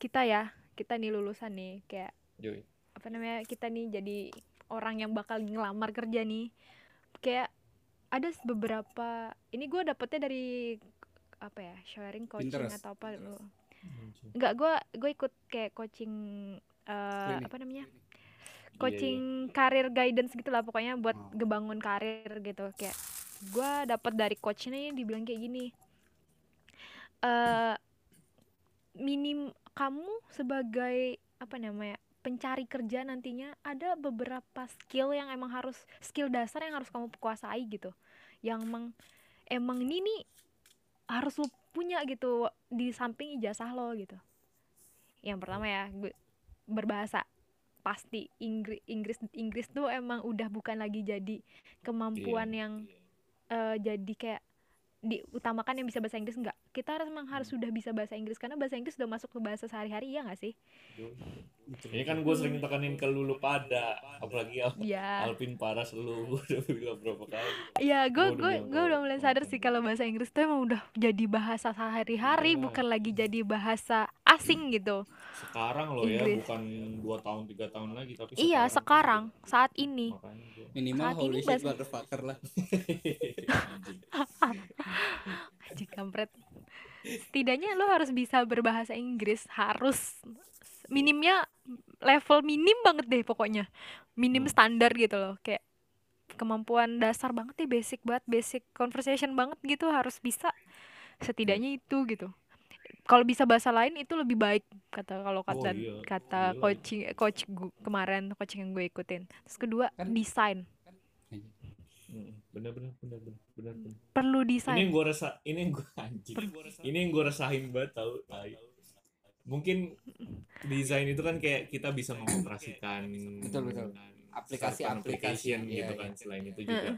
[SPEAKER 3] kita ya kita nih lulusan nih kayak
[SPEAKER 1] Joy
[SPEAKER 3] apa namanya kita nih jadi orang yang bakal ngelamar kerja nih kayak ada beberapa ini gue dapetnya dari apa ya sharing coaching
[SPEAKER 2] Pinterest.
[SPEAKER 3] atau apa lu nggak gue gue ikut kayak coaching
[SPEAKER 2] Klinik.
[SPEAKER 3] apa namanya coaching karir guidance gitu lah pokoknya buat
[SPEAKER 2] Oh.
[SPEAKER 3] ngebangun karir gitu. Kayak gue dapet dari coach nih dibilang kayak gini eh minim kamu sebagai apa namanya pencari kerja nantinya ada beberapa skill yang emang harus skill dasar yang harus kamu kuasai gitu. Yang emang emang ini nih harus lu punya gitu di samping ijazah lo gitu. Yang pertama ya gue berbahasa pasti Inggris Inggris Inggris tuh emang udah bukan lagi jadi kemampuan
[SPEAKER 1] Iya.
[SPEAKER 3] yang eh, jadi kayak diutamakan yang bisa bahasa Inggris enggak kita harus emang harus sudah bisa bahasa Inggris karena bahasa Inggris sudah masuk ke bahasa sehari-hari ya nggak sih?
[SPEAKER 1] Ini kan gue sering tekanin ke lu lu pada apalagi Al-
[SPEAKER 3] Iya.
[SPEAKER 1] Alvin Paras lu [LAUGHS] udah bilang berapa kali.
[SPEAKER 3] Iya, gue gue gue udah mulai sadar sih kalau bahasa Inggris tuh emang udah jadi bahasa sehari-hari,
[SPEAKER 1] Iya.
[SPEAKER 3] bukan lagi jadi bahasa asing gitu.
[SPEAKER 1] sekarang lo ya
[SPEAKER 3] Inggris.
[SPEAKER 1] bukan dua tahun tiga tahun lagi tapi
[SPEAKER 3] Iya, sekarang saat ini.
[SPEAKER 1] makanya gua-
[SPEAKER 2] minimal
[SPEAKER 3] Saat ini
[SPEAKER 2] holy shit
[SPEAKER 3] bahasa-
[SPEAKER 2] motherfucker lah [LAUGHS] [LAUGHS]
[SPEAKER 1] Anjing.
[SPEAKER 3] Kampret. Setidaknya lo harus bisa berbahasa Inggris, harus minimnya level minim banget deh pokoknya. Minim
[SPEAKER 1] Hmm.
[SPEAKER 3] standar gitu loh, kayak kemampuan dasar banget deh, basic banget, basic conversation banget gitu harus bisa. Setidaknya itu gitu. Kalau bisa bahasa lain itu lebih baik kata kalau kata
[SPEAKER 1] iya.
[SPEAKER 3] kata
[SPEAKER 1] Gila.
[SPEAKER 3] coaching coach gu- kemarin coaching yang gue ikutin. Terus kedua
[SPEAKER 2] Kan-
[SPEAKER 3] desain
[SPEAKER 1] bener bener bener bener bener bener.
[SPEAKER 3] perlu
[SPEAKER 1] ini
[SPEAKER 3] desain.
[SPEAKER 1] yang gue rasa ini yang gue anjing ini yang gue [LAUGHS] rasain banget tau tai. mungkin desain itu kan kayak kita bisa mengoperasikan
[SPEAKER 2] Betul, betul. aplikasi aplikasi
[SPEAKER 1] application gitu
[SPEAKER 2] iya,
[SPEAKER 1] kan
[SPEAKER 2] iya.
[SPEAKER 1] selain itu juga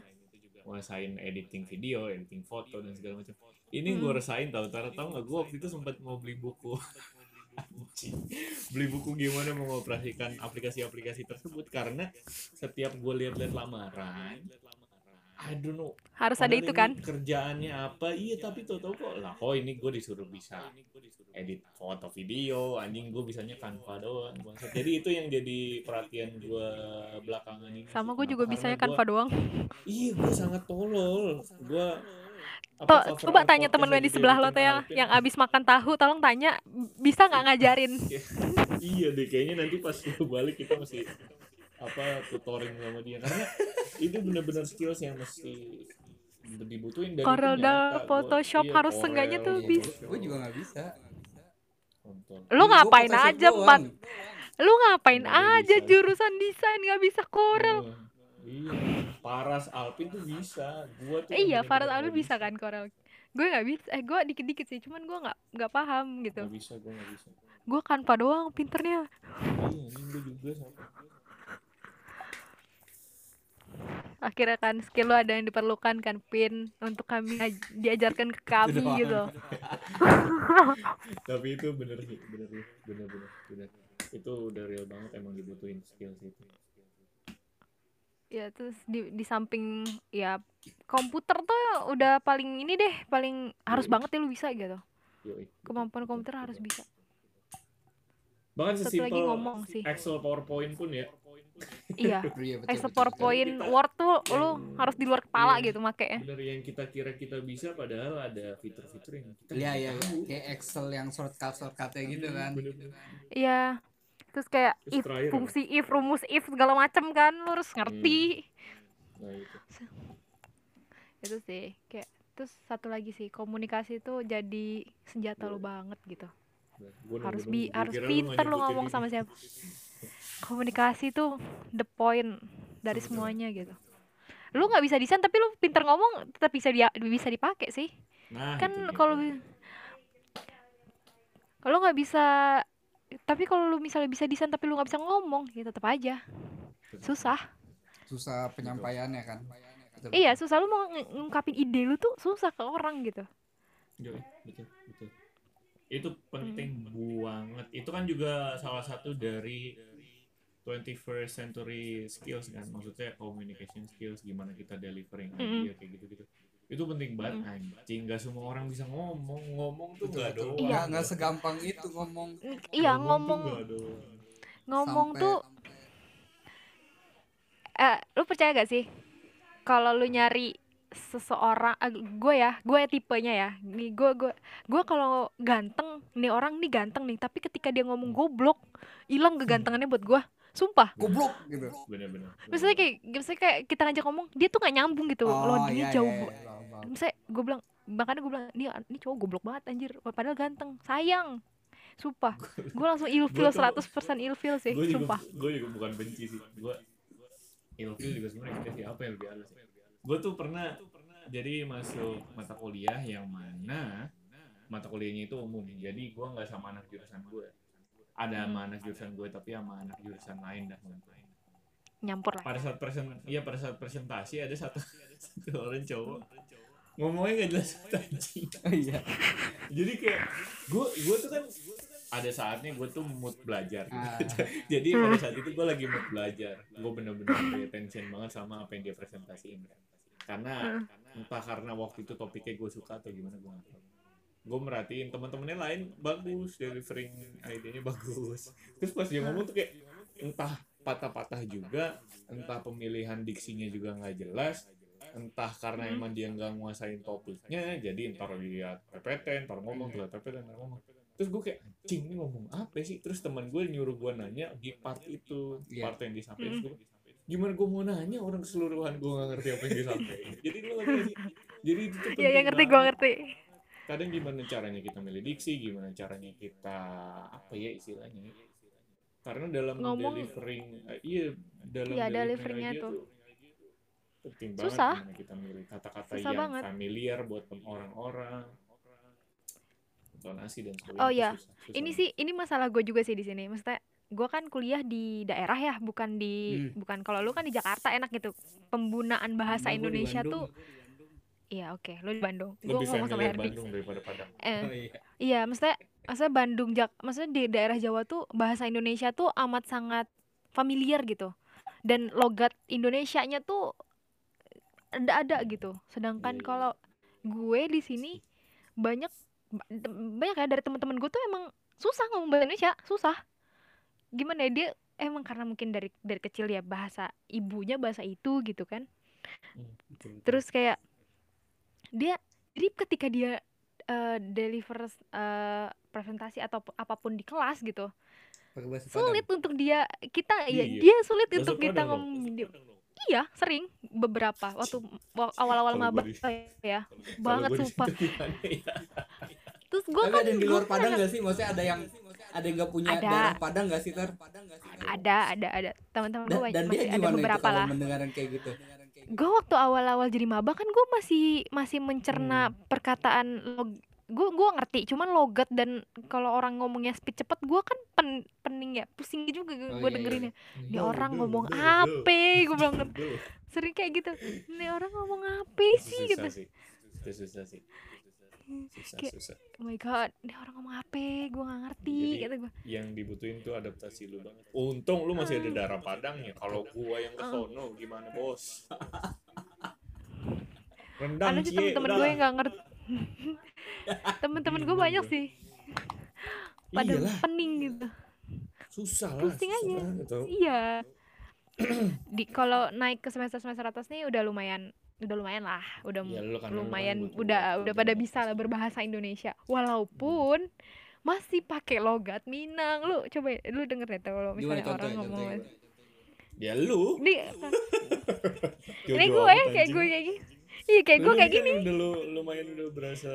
[SPEAKER 1] nguasain editing video editing foto dan segala macam ini
[SPEAKER 3] Hmm.
[SPEAKER 1] gue rasain tau tau tau nggak gue waktu itu sempat mau beli buku [LAUGHS] beli buku gimana mengoperasikan aplikasi-aplikasi tersebut karena setiap gue lihat-lihat lamaran I don't know.
[SPEAKER 3] Harus ada
[SPEAKER 1] Padahal
[SPEAKER 3] itu
[SPEAKER 1] ini
[SPEAKER 3] kan?
[SPEAKER 1] kerjaannya apa? Iya tapi tau kok. Lah kok ini gue disuruh bisa edit foto video? Anjing gue bisanya Canva doang. Jadi itu yang jadi perhatian gue belakangan ini
[SPEAKER 3] Sama gue juga bisanya Canva doang.
[SPEAKER 1] iya gue sangat tolol. Gue
[SPEAKER 3] To, coba tanya temen lu yang di sebelah lo tuh yang yang abis makan tahu, tolong tanya bisa nggak ngajarin? [LAUGHS]
[SPEAKER 1] iya deh kayaknya nanti pas lu balik kita mesti apa tutoring sama dia. Karena itu benar-benar skills yang mesti dibutuhin dan
[SPEAKER 3] Corel.
[SPEAKER 1] Gua-
[SPEAKER 3] Photoshop
[SPEAKER 1] iya,
[SPEAKER 3] harus
[SPEAKER 1] Corel,
[SPEAKER 3] seenggaknya tuh
[SPEAKER 1] iya,
[SPEAKER 3] bis-
[SPEAKER 1] Photoshop.
[SPEAKER 2] gue juga nggak bisa
[SPEAKER 1] Nonton.
[SPEAKER 3] Lu ngapain
[SPEAKER 2] Photoshop
[SPEAKER 3] aja empat? Lu ngapain
[SPEAKER 1] ada
[SPEAKER 3] aja
[SPEAKER 1] desain.
[SPEAKER 3] jurusan desain nggak bisa Corel?
[SPEAKER 1] Oh, iya Paras Alpin tuh bisa gua tuh
[SPEAKER 3] Eh, iya, Alwi
[SPEAKER 1] nggak
[SPEAKER 3] bisa kan Corel? Gue nggak bisa, eh gue dikit-dikit sih, cuman gue nggak nggak paham gitu.
[SPEAKER 1] Nggak bisa gua nggak bisa
[SPEAKER 3] Gue Canva doang pinternya.
[SPEAKER 1] iya ini gua juga sama
[SPEAKER 3] Akhirnya kan skill lo ada yang diperlukan kan pin untuk kami aj- diajarkan ke kami gitu. [LAUGHS]
[SPEAKER 1] tapi itu bener sih bener bener bener bener bener itu udah real banget emang dibutuhin skills itu
[SPEAKER 3] ya terus di di samping ya komputer tuh udah paling ini deh paling harus
[SPEAKER 1] Yoi.
[SPEAKER 3] banget ya lu bisa gitu
[SPEAKER 1] Yoi.
[SPEAKER 3] kemampuan komputer harus bisa
[SPEAKER 1] bahkan sesimpel
[SPEAKER 3] ngomong sih
[SPEAKER 1] Excel PowerPoint pun ya
[SPEAKER 3] iya [LAUGHS]
[SPEAKER 2] Iya, betul,
[SPEAKER 3] Excel
[SPEAKER 2] betul,
[SPEAKER 3] PowerPoint
[SPEAKER 1] Kita-
[SPEAKER 3] Word tuh lu harus di luar kepala
[SPEAKER 1] Iya.
[SPEAKER 3] gitu makanya
[SPEAKER 1] bener yang kita kira kita bisa padahal ada fitur-fitur yang kita.
[SPEAKER 2] Iya, iya, iya. Kayak Excel yang shortcut shortcutnya gitu kan.
[SPEAKER 3] Iya terus kayak
[SPEAKER 1] Terus
[SPEAKER 3] if
[SPEAKER 1] terakhir apa?
[SPEAKER 3] fungsi if rumus if segala macem kan lu harus ngerti
[SPEAKER 1] nah itu
[SPEAKER 3] itu sih kayak terus satu lagi sih komunikasi tuh jadi senjata lu banget gitu harus bi harus pinter lu
[SPEAKER 1] nyebutin
[SPEAKER 3] ngomong
[SPEAKER 1] ini.
[SPEAKER 3] sama siapa. Komunikasi tuh the point dari semuanya gitu. Lu nggak bisa desain tapi lu pinter ngomong tetap bisa dia bisa dipakai sih.
[SPEAKER 1] Nah
[SPEAKER 3] kan kalau kalau nggak bisa tapi kalau lu misalnya bisa desain tapi lu nggak bisa ngomong ya tetap aja. Susah.
[SPEAKER 2] Susah penyampaiannya kan. Betul,
[SPEAKER 3] iya susah lu mau ng- ngungkapin ide lu tuh susah ke orang gitu.
[SPEAKER 1] Betul itu penting banget. Itu kan juga salah satu dari 21st century skills kan. Maksudnya communication skills gimana kita delivering
[SPEAKER 3] Mm-mm.
[SPEAKER 1] idea kayak gitu gitu itu penting banget. Anjing nggak semua orang bisa ngomong. Ngomong tuh nggak
[SPEAKER 2] betul.
[SPEAKER 1] doang.
[SPEAKER 2] Nggak- nggak segampang itu ngomong.
[SPEAKER 3] Iya
[SPEAKER 1] tuh
[SPEAKER 3] ngomong.
[SPEAKER 1] nggak doang.
[SPEAKER 3] ngomong
[SPEAKER 2] Sampai-
[SPEAKER 3] tuh eh lu percaya gak sih? Kalau lu nyari seseorang gue ya gue tipenya ya. Nih gue gue gue kalau ganteng nih orang nih ganteng nih tapi ketika dia ngomong goblok hilang kegantengannya buat gue. Sumpah.
[SPEAKER 2] Goblok gitu.
[SPEAKER 1] Bener-bener.
[SPEAKER 3] Misalnya kayak misalnya kayak kita ngajak ngomong dia tuh nggak nyambung gitu. Loh dia
[SPEAKER 2] iya,
[SPEAKER 3] jauh
[SPEAKER 2] iya,
[SPEAKER 3] ba-
[SPEAKER 2] iya, paham.
[SPEAKER 3] misalnya gue bilang makanya gue bilang ini ini cowok goblok banget anjir. Padahal ganteng. Sayang. Sumpah. [LAUGHS] Gue langsung ilfil
[SPEAKER 1] Gua tuh-
[SPEAKER 3] 100% ilfil sih
[SPEAKER 1] gue juga
[SPEAKER 3] sumpah.
[SPEAKER 1] gue juga bukan benci sih. Gue ilfil juga sebenarnya kita siapa yang lebih halus gue tuh pernah jadi masuk mata kuliah yang mana mata kuliahnya itu umum. Jadi gue nggak sama anak jurusan gue ada sama anak jurusan gue tapi sama anak jurusan lain dah
[SPEAKER 3] nyampur lah.
[SPEAKER 1] Pada saat present iya pada saat presentasi ada satu satu orang cowok. Ngomongnya gak jelas. Anjing
[SPEAKER 2] iya.
[SPEAKER 1] Jadi kayak gue gue tuh kan ada saatnya gue tuh mood belajar. Gitu.
[SPEAKER 2] Ah. [LAUGHS]
[SPEAKER 1] jadi pada saat itu gue lagi mood belajar. Gue bener-bener pay attention banget sama apa yang dia presentasiin karena entah karena waktu itu topiknya gue suka atau gimana gue nggak tahu. Gue merhatiin teman-temannya lain bagus delivering idenya bagus. Terus pas dia ngomong tuh kayak entah patah-patah juga entah pemilihan diksinya juga nggak jelas entah karena
[SPEAKER 3] Hmm.
[SPEAKER 1] emang dia nggak nguasain topiknya jadi ntar lihat PPT ntar ngomong lihat PPT ntar ngomong. Terus gue kayak anjing ini ngomong apa sih? Terus teman gue nyuruh gue nanya di part itu
[SPEAKER 2] Iya.
[SPEAKER 1] part yang disampaikan Terus gua, gimana gue mau nanya? Orang keseluruhan gue nggak ngerti apa yang disampaikan [LAUGHS] jadi lu ngerti gak jadi itu tuh
[SPEAKER 3] ya ngerti gue ngerti.
[SPEAKER 1] Kadang gimana caranya kita milih diksi gimana caranya kita apa ya istilahnya? Karena dalam
[SPEAKER 3] Ngomong-
[SPEAKER 1] delivering eh, iya dalam
[SPEAKER 3] Iya,
[SPEAKER 1] delivering
[SPEAKER 3] deliveringnya
[SPEAKER 1] idea
[SPEAKER 3] tuh.
[SPEAKER 1] penting banget
[SPEAKER 3] Susah.
[SPEAKER 1] kita milih kata-kata yang
[SPEAKER 3] banget.
[SPEAKER 1] familiar buat orang-orang intonasi dan sebagainya
[SPEAKER 3] Oh, iya.
[SPEAKER 1] susah- susah
[SPEAKER 3] ini sih ini masalah gue juga sih di sini. Maksudnya gue kan kuliah di daerah ya bukan di
[SPEAKER 2] Hmm.
[SPEAKER 3] bukan kalau lu kan di Jakarta enak gitu. Penggunaan bahasa
[SPEAKER 2] Nah,
[SPEAKER 3] Indonesia tuh iya oke. Lu di Bandung. Gue ngomong sama Herdi
[SPEAKER 1] Bandung daripada Padang.
[SPEAKER 3] Eh,
[SPEAKER 2] Oh, iya.
[SPEAKER 3] iya maksudnya maksudnya Bandung Jak maksudnya di daerah Jawa tuh bahasa Indonesia tuh amat sangat familiar gitu. Dan logat Indonesianya tuh ada ada gitu. Sedangkan
[SPEAKER 1] iya.
[SPEAKER 3] kalau gue di sini banyak ba- banyak ya dari teman-teman gue tuh emang susah ngomong bahasa Indonesia susah. Gimana ya dia emang karena mungkin dari dari kecil ya bahasa ibunya bahasa itu gitu kan.
[SPEAKER 1] Hmm,
[SPEAKER 3] terus kayak dia jadi ketika dia eh, deliver eh, presentasi atau apa pun di kelas gitu sulit untuk dia kita ya
[SPEAKER 1] Iya.
[SPEAKER 3] dia sulit
[SPEAKER 1] Bahasa
[SPEAKER 3] untuk kita ngomong iya sering beberapa waktu wa- awal-awal
[SPEAKER 1] Kalau
[SPEAKER 3] maba
[SPEAKER 1] gua di-
[SPEAKER 3] ya banget sumpah.
[SPEAKER 1] ya?
[SPEAKER 3] Terus gue kan
[SPEAKER 2] ada yang di luar
[SPEAKER 3] kan
[SPEAKER 2] Padang
[SPEAKER 3] anak-
[SPEAKER 2] gak sih? Maksudnya ada yang ada yang gak punya
[SPEAKER 3] Ada.
[SPEAKER 2] daerah Padang gak sih ter?
[SPEAKER 3] ada ada ada teman-teman gue
[SPEAKER 2] dan dia
[SPEAKER 3] masih ada
[SPEAKER 2] gimana itu
[SPEAKER 3] beberapa lah
[SPEAKER 2] mendengar yang kayak gitu?
[SPEAKER 3] gue waktu awal-awal jadi maba kan gue masih masih mencerna
[SPEAKER 2] Hmm.
[SPEAKER 3] perkataan gue gue ngerti cuman logat dan kalau orang ngomongnya speed cepet gue kan pen, pening ya pusing juga gue
[SPEAKER 2] Oh, iya,
[SPEAKER 3] dengerinnya
[SPEAKER 2] iya.
[SPEAKER 3] ini
[SPEAKER 1] Duh,
[SPEAKER 3] orang ngomong apa gue bilang kan. Sering kayak gitu ini orang ngomong apa sih
[SPEAKER 1] susah
[SPEAKER 3] gitu
[SPEAKER 1] susah sih susah
[SPEAKER 3] Kayak-
[SPEAKER 1] susah.
[SPEAKER 3] oh my god ini orang ngomong apa? Gue nggak ngerti
[SPEAKER 1] Jadi-
[SPEAKER 3] kata gue
[SPEAKER 1] yang dibutuhin tuh adaptasi lu banget. Untung lu masih ada darah padang ya. Kalau gua yang ke
[SPEAKER 3] Ah.
[SPEAKER 1] sono gimana bos? [LAUGHS] Rendang
[SPEAKER 3] ada sih temen-temen gue yang nggak ngerti. [LAUGHS] Temen-temen gue banyak sih. [LAUGHS] Pada
[SPEAKER 1] Iyalah.
[SPEAKER 3] pening gitu.
[SPEAKER 1] Susah lah
[SPEAKER 3] Pusing aja. Iya. [CLEARS THROAT] di kalau naik ke semester semester atas nih udah lumayan udah lumayan lah udah
[SPEAKER 1] Ya, lu kan- lu
[SPEAKER 3] lumayan
[SPEAKER 1] kan
[SPEAKER 3] udah udah pada bisa lah berbahasa Indonesia. Walaupun masih pakai logat Minang. Lu coba lu denger deh kalau misalnya
[SPEAKER 2] Gimana?
[SPEAKER 3] orang
[SPEAKER 2] contohnya?
[SPEAKER 3] ngomong
[SPEAKER 2] contohnya?
[SPEAKER 1] ya lu.
[SPEAKER 3] Ini [LAUGHS] gue
[SPEAKER 1] amat,
[SPEAKER 3] kayak gue kayak gini. Iya kayak gue
[SPEAKER 1] Lu
[SPEAKER 3] kayak
[SPEAKER 1] kan
[SPEAKER 3] gini.
[SPEAKER 1] udah lu lumayan udah berasa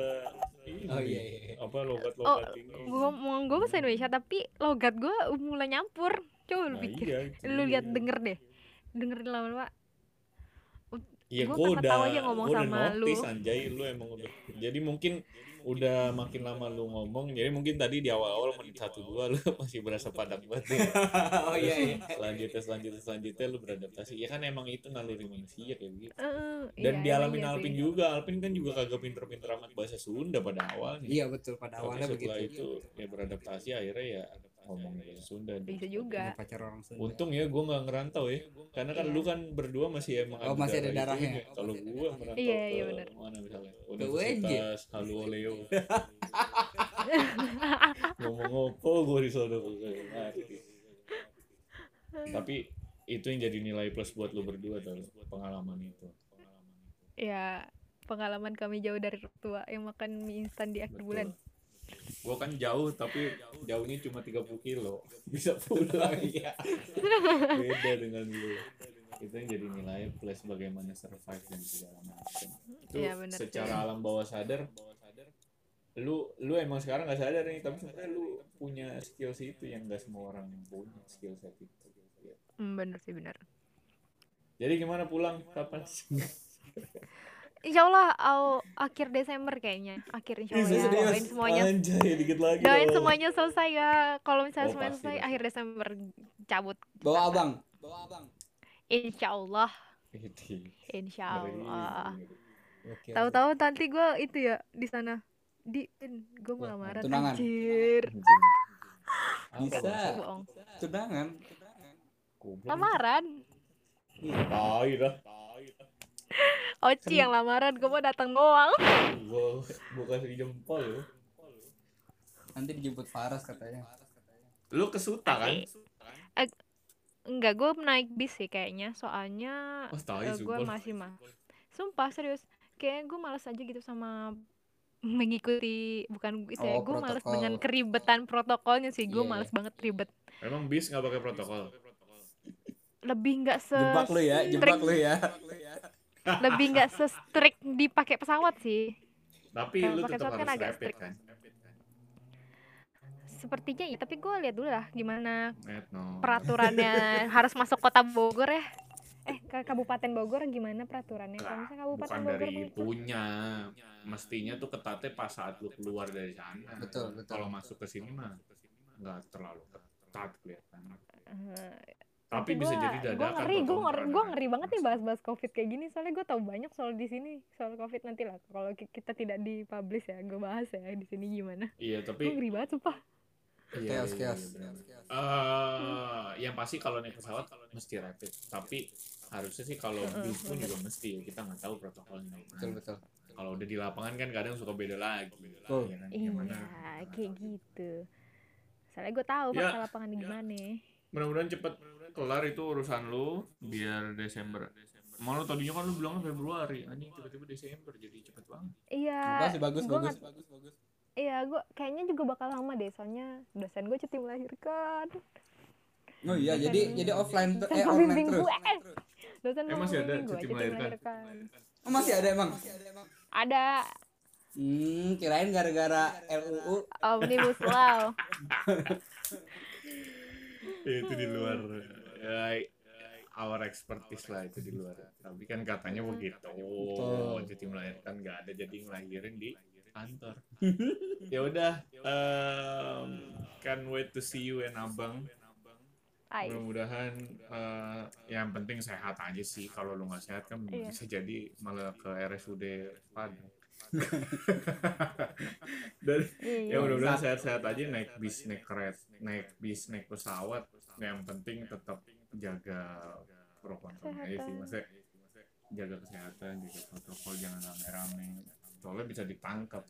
[SPEAKER 2] Oh, iya, iya.
[SPEAKER 1] apa logat
[SPEAKER 3] oh
[SPEAKER 1] logat ini.
[SPEAKER 3] gue ngomong gue bahasa Indonesia tapi logat gue mulai nyampur. Coba lu
[SPEAKER 1] Nah,
[SPEAKER 3] pikir.
[SPEAKER 1] iya,
[SPEAKER 3] lu lihat
[SPEAKER 1] dia.
[SPEAKER 3] denger deh. Dengerin lama-lama
[SPEAKER 1] Iya,
[SPEAKER 3] Gua
[SPEAKER 1] gue
[SPEAKER 3] kata
[SPEAKER 1] udah,
[SPEAKER 3] tahu aja ngomong
[SPEAKER 1] gua udah
[SPEAKER 3] sama lu.
[SPEAKER 1] notice anjay, lu emang udah. Jadi mungkin udah makin lama lu ngomong, jadi mungkin tadi di awal-awal menit satu dua lu [LAUGHS] masih berasa padat banget. nih. [LAUGHS]
[SPEAKER 2] oh iya iya
[SPEAKER 1] Selanjutnya, selanjutnya, selanjutnya lu beradaptasi. Ya kan emang itu naluri manusia kayak gitu.
[SPEAKER 3] Eh,
[SPEAKER 1] Dan
[SPEAKER 3] iya,
[SPEAKER 1] dialamin
[SPEAKER 3] iya
[SPEAKER 1] Alpin
[SPEAKER 3] sih.
[SPEAKER 1] juga, Alpin kan juga kagak pinter-pinter amat bahasa Sunda pada awalnya.
[SPEAKER 2] iya betul pada
[SPEAKER 1] Tapi
[SPEAKER 2] awalnya
[SPEAKER 1] setelah
[SPEAKER 2] begitu
[SPEAKER 1] itu ya beradaptasi akhirnya ya ngomong bahasa Sunda.
[SPEAKER 3] bisa juga
[SPEAKER 2] Punya pacar orang Sunda
[SPEAKER 1] Untung ya gue nggak ngerantau ya, karena kan
[SPEAKER 3] Iya.
[SPEAKER 1] lu kan berdua masih emang
[SPEAKER 2] Oh, masih ada
[SPEAKER 1] darah
[SPEAKER 2] darahnya.
[SPEAKER 1] itunya. Kalau gue merantau
[SPEAKER 3] Iya, iya,
[SPEAKER 1] ke
[SPEAKER 3] benar.
[SPEAKER 1] mana misalnya. Universitas Halu Oleo. [LAUGHS] Ngomong apa gue di sana. Tapi itu yang jadi nilai plus buat lu berdua tuh pengalaman itu.
[SPEAKER 3] ya pengalaman kami jauh dari tua yang makan mie instan di akhir bulan
[SPEAKER 1] Gue kan jauh tapi jauhnya cuma 30 kilo [LAUGHS] bisa pulang [LAUGHS] ya. Beda dengan lu. Itu yang jadi nilai plus bagaimana survive dan segala macam. Itu
[SPEAKER 3] benar sih.
[SPEAKER 1] secara alam bawah sadar lu lu emang sekarang nggak sadar nih tapi sebenarnya lu punya skills itu yang gak semua orang punya skill set itu
[SPEAKER 3] hmm, bener sih bener
[SPEAKER 1] jadi gimana pulang kapan [LAUGHS]
[SPEAKER 3] Insya Allah au- akhir Desember kayaknya. Akhir Insya Allah ya. doain semuanya.
[SPEAKER 1] Anjay dikit lagi
[SPEAKER 3] doain semuanya selesai ya. Kalau misalnya
[SPEAKER 1] Oh,
[SPEAKER 3] semuanya
[SPEAKER 1] pasti,
[SPEAKER 3] selesai
[SPEAKER 1] pasti.
[SPEAKER 3] akhir Desember cabut.
[SPEAKER 2] Bawa abang bawa abang.
[SPEAKER 3] Insya Allah. Insya Allah. tahu-tahu nanti gue itu ya di sana. Di gue mau lamaran
[SPEAKER 2] tunangan.
[SPEAKER 3] anjir.
[SPEAKER 2] Bisa. tunangan.
[SPEAKER 3] Lamaran.
[SPEAKER 1] Tai dah.
[SPEAKER 3] Oci yang lamaran gue mau datang doang
[SPEAKER 1] Gua gua kasih jempol lu.
[SPEAKER 2] nanti dijemput Faras katanya
[SPEAKER 1] Lu ke Suta kan?
[SPEAKER 3] enggak gue naik bis sih kayaknya soalnya
[SPEAKER 1] Oh, tai
[SPEAKER 3] gue
[SPEAKER 1] sumpah.
[SPEAKER 3] masih mah sumpah serius kayak gue malas aja gitu sama mengikuti bukan gitu ya
[SPEAKER 2] Oh,
[SPEAKER 3] gue malas
[SPEAKER 2] protokol.
[SPEAKER 3] dengan keribetan protokolnya sih gue
[SPEAKER 2] Iya,
[SPEAKER 3] malas banget ribet
[SPEAKER 1] Emang bis nggak pakai protokol?
[SPEAKER 3] lebih nggak se
[SPEAKER 2] jebak lu ya jebak lu ya
[SPEAKER 3] lebih nggak se strict dipakai pesawat sih
[SPEAKER 1] Tapi
[SPEAKER 3] Kalau
[SPEAKER 1] lu
[SPEAKER 3] pakai
[SPEAKER 1] tetap
[SPEAKER 3] pesawat kan
[SPEAKER 1] harus
[SPEAKER 3] agak
[SPEAKER 1] rapid
[SPEAKER 3] strict.
[SPEAKER 1] kan?
[SPEAKER 3] sepertinya ya tapi gue lihat dulu lah gimana
[SPEAKER 1] no.
[SPEAKER 3] peraturannya [LAUGHS] harus masuk kota Bogor ya eh ke Kabupaten Bogor gimana peraturannya kalau misalnya Kabupaten
[SPEAKER 1] Bukan
[SPEAKER 3] Bogor
[SPEAKER 1] dari itunya. Mestinya tuh ketatnya pas saat lu keluar dari sana.
[SPEAKER 2] Betul, betul.
[SPEAKER 1] Kalau masuk ke sini mah nggak terlalu ketat kelihatan.
[SPEAKER 3] Eh,
[SPEAKER 1] Tapi bisa
[SPEAKER 3] gua-
[SPEAKER 1] jadi dadakan.
[SPEAKER 3] gua ngeri gue ngeri, gua ngeri banget nih bahas-bahas covid kayak gini soalnya gue tahu banyak soal di sini soal covid nanti lah kalau ki- kita tidak dipublish ya gue bahas ya di sini gimana
[SPEAKER 1] Iya,
[SPEAKER 3] gue
[SPEAKER 1] tapi
[SPEAKER 3] ngeri banget sumpah
[SPEAKER 1] Iya,
[SPEAKER 2] chaos
[SPEAKER 1] iya,
[SPEAKER 2] chaos
[SPEAKER 1] iya. Eh, yang pasti kalau naik pesawat mesti rapid. Tapi harusnya sih kalau bis pun juga mesti ya. Kita nggak tahu protokolnya.
[SPEAKER 2] betul betul
[SPEAKER 1] Kalau udah di lapangan kan kadang suka beda lagi.
[SPEAKER 2] Oh.
[SPEAKER 1] Iya kan?
[SPEAKER 3] iya
[SPEAKER 1] Gimana?
[SPEAKER 3] kayak gitu soalnya gue tahu
[SPEAKER 1] Ya.
[SPEAKER 3] fakta lapangan gimana
[SPEAKER 1] Mudah-mudahan cepet kelar itu urusan lu biar Desember. Malu tadinya kan lu bilang Februari, anjing tiba-tiba Desember jadi cepet banget.
[SPEAKER 3] iya
[SPEAKER 2] bagus bagus
[SPEAKER 3] gua
[SPEAKER 2] bagus
[SPEAKER 3] nggak-
[SPEAKER 2] bagus bagus.
[SPEAKER 3] Iya gue kayaknya juga bakal lama deh soalnya dosen gue cuti melahirkan.
[SPEAKER 2] Oh iya
[SPEAKER 3] Dosen-
[SPEAKER 2] jadi jadi offline tuh eh online terus.
[SPEAKER 3] gue dosen
[SPEAKER 1] Eh, masih ada
[SPEAKER 3] gua
[SPEAKER 1] cuti melahirkan?
[SPEAKER 2] oh masih ada emang?
[SPEAKER 3] Ada.
[SPEAKER 2] Hmm kirain gara-gara RUU
[SPEAKER 3] omnibus law [LAUGHS] [LAUGHS]
[SPEAKER 1] itu di luar ya, our expertise lah itu di luar. Tapi kan katanya begitu.
[SPEAKER 2] Betul.
[SPEAKER 1] Cuti melahirkan nggak ada jadi ngelahirin di kantor. [LAUGHS] ya udah, um, can wait to see you and abang. Mudah-mudahan eh, yang penting sehat aja sih. Kalau lu nggak sehat kan
[SPEAKER 3] Iya.
[SPEAKER 1] bisa jadi malah ke RSUD Padang. [LAUGHS] Dan
[SPEAKER 3] iya,
[SPEAKER 1] ya mudah-mudahan sehat-sehat aja naik bis naik kereta naik bis naik pesawat. Yang penting tetap jaga protokol aja sih.
[SPEAKER 3] Kesehatan.
[SPEAKER 1] maksudnya jaga kesehatan jaga protokol jangan rame-rame. Soalnya bisa ditangkap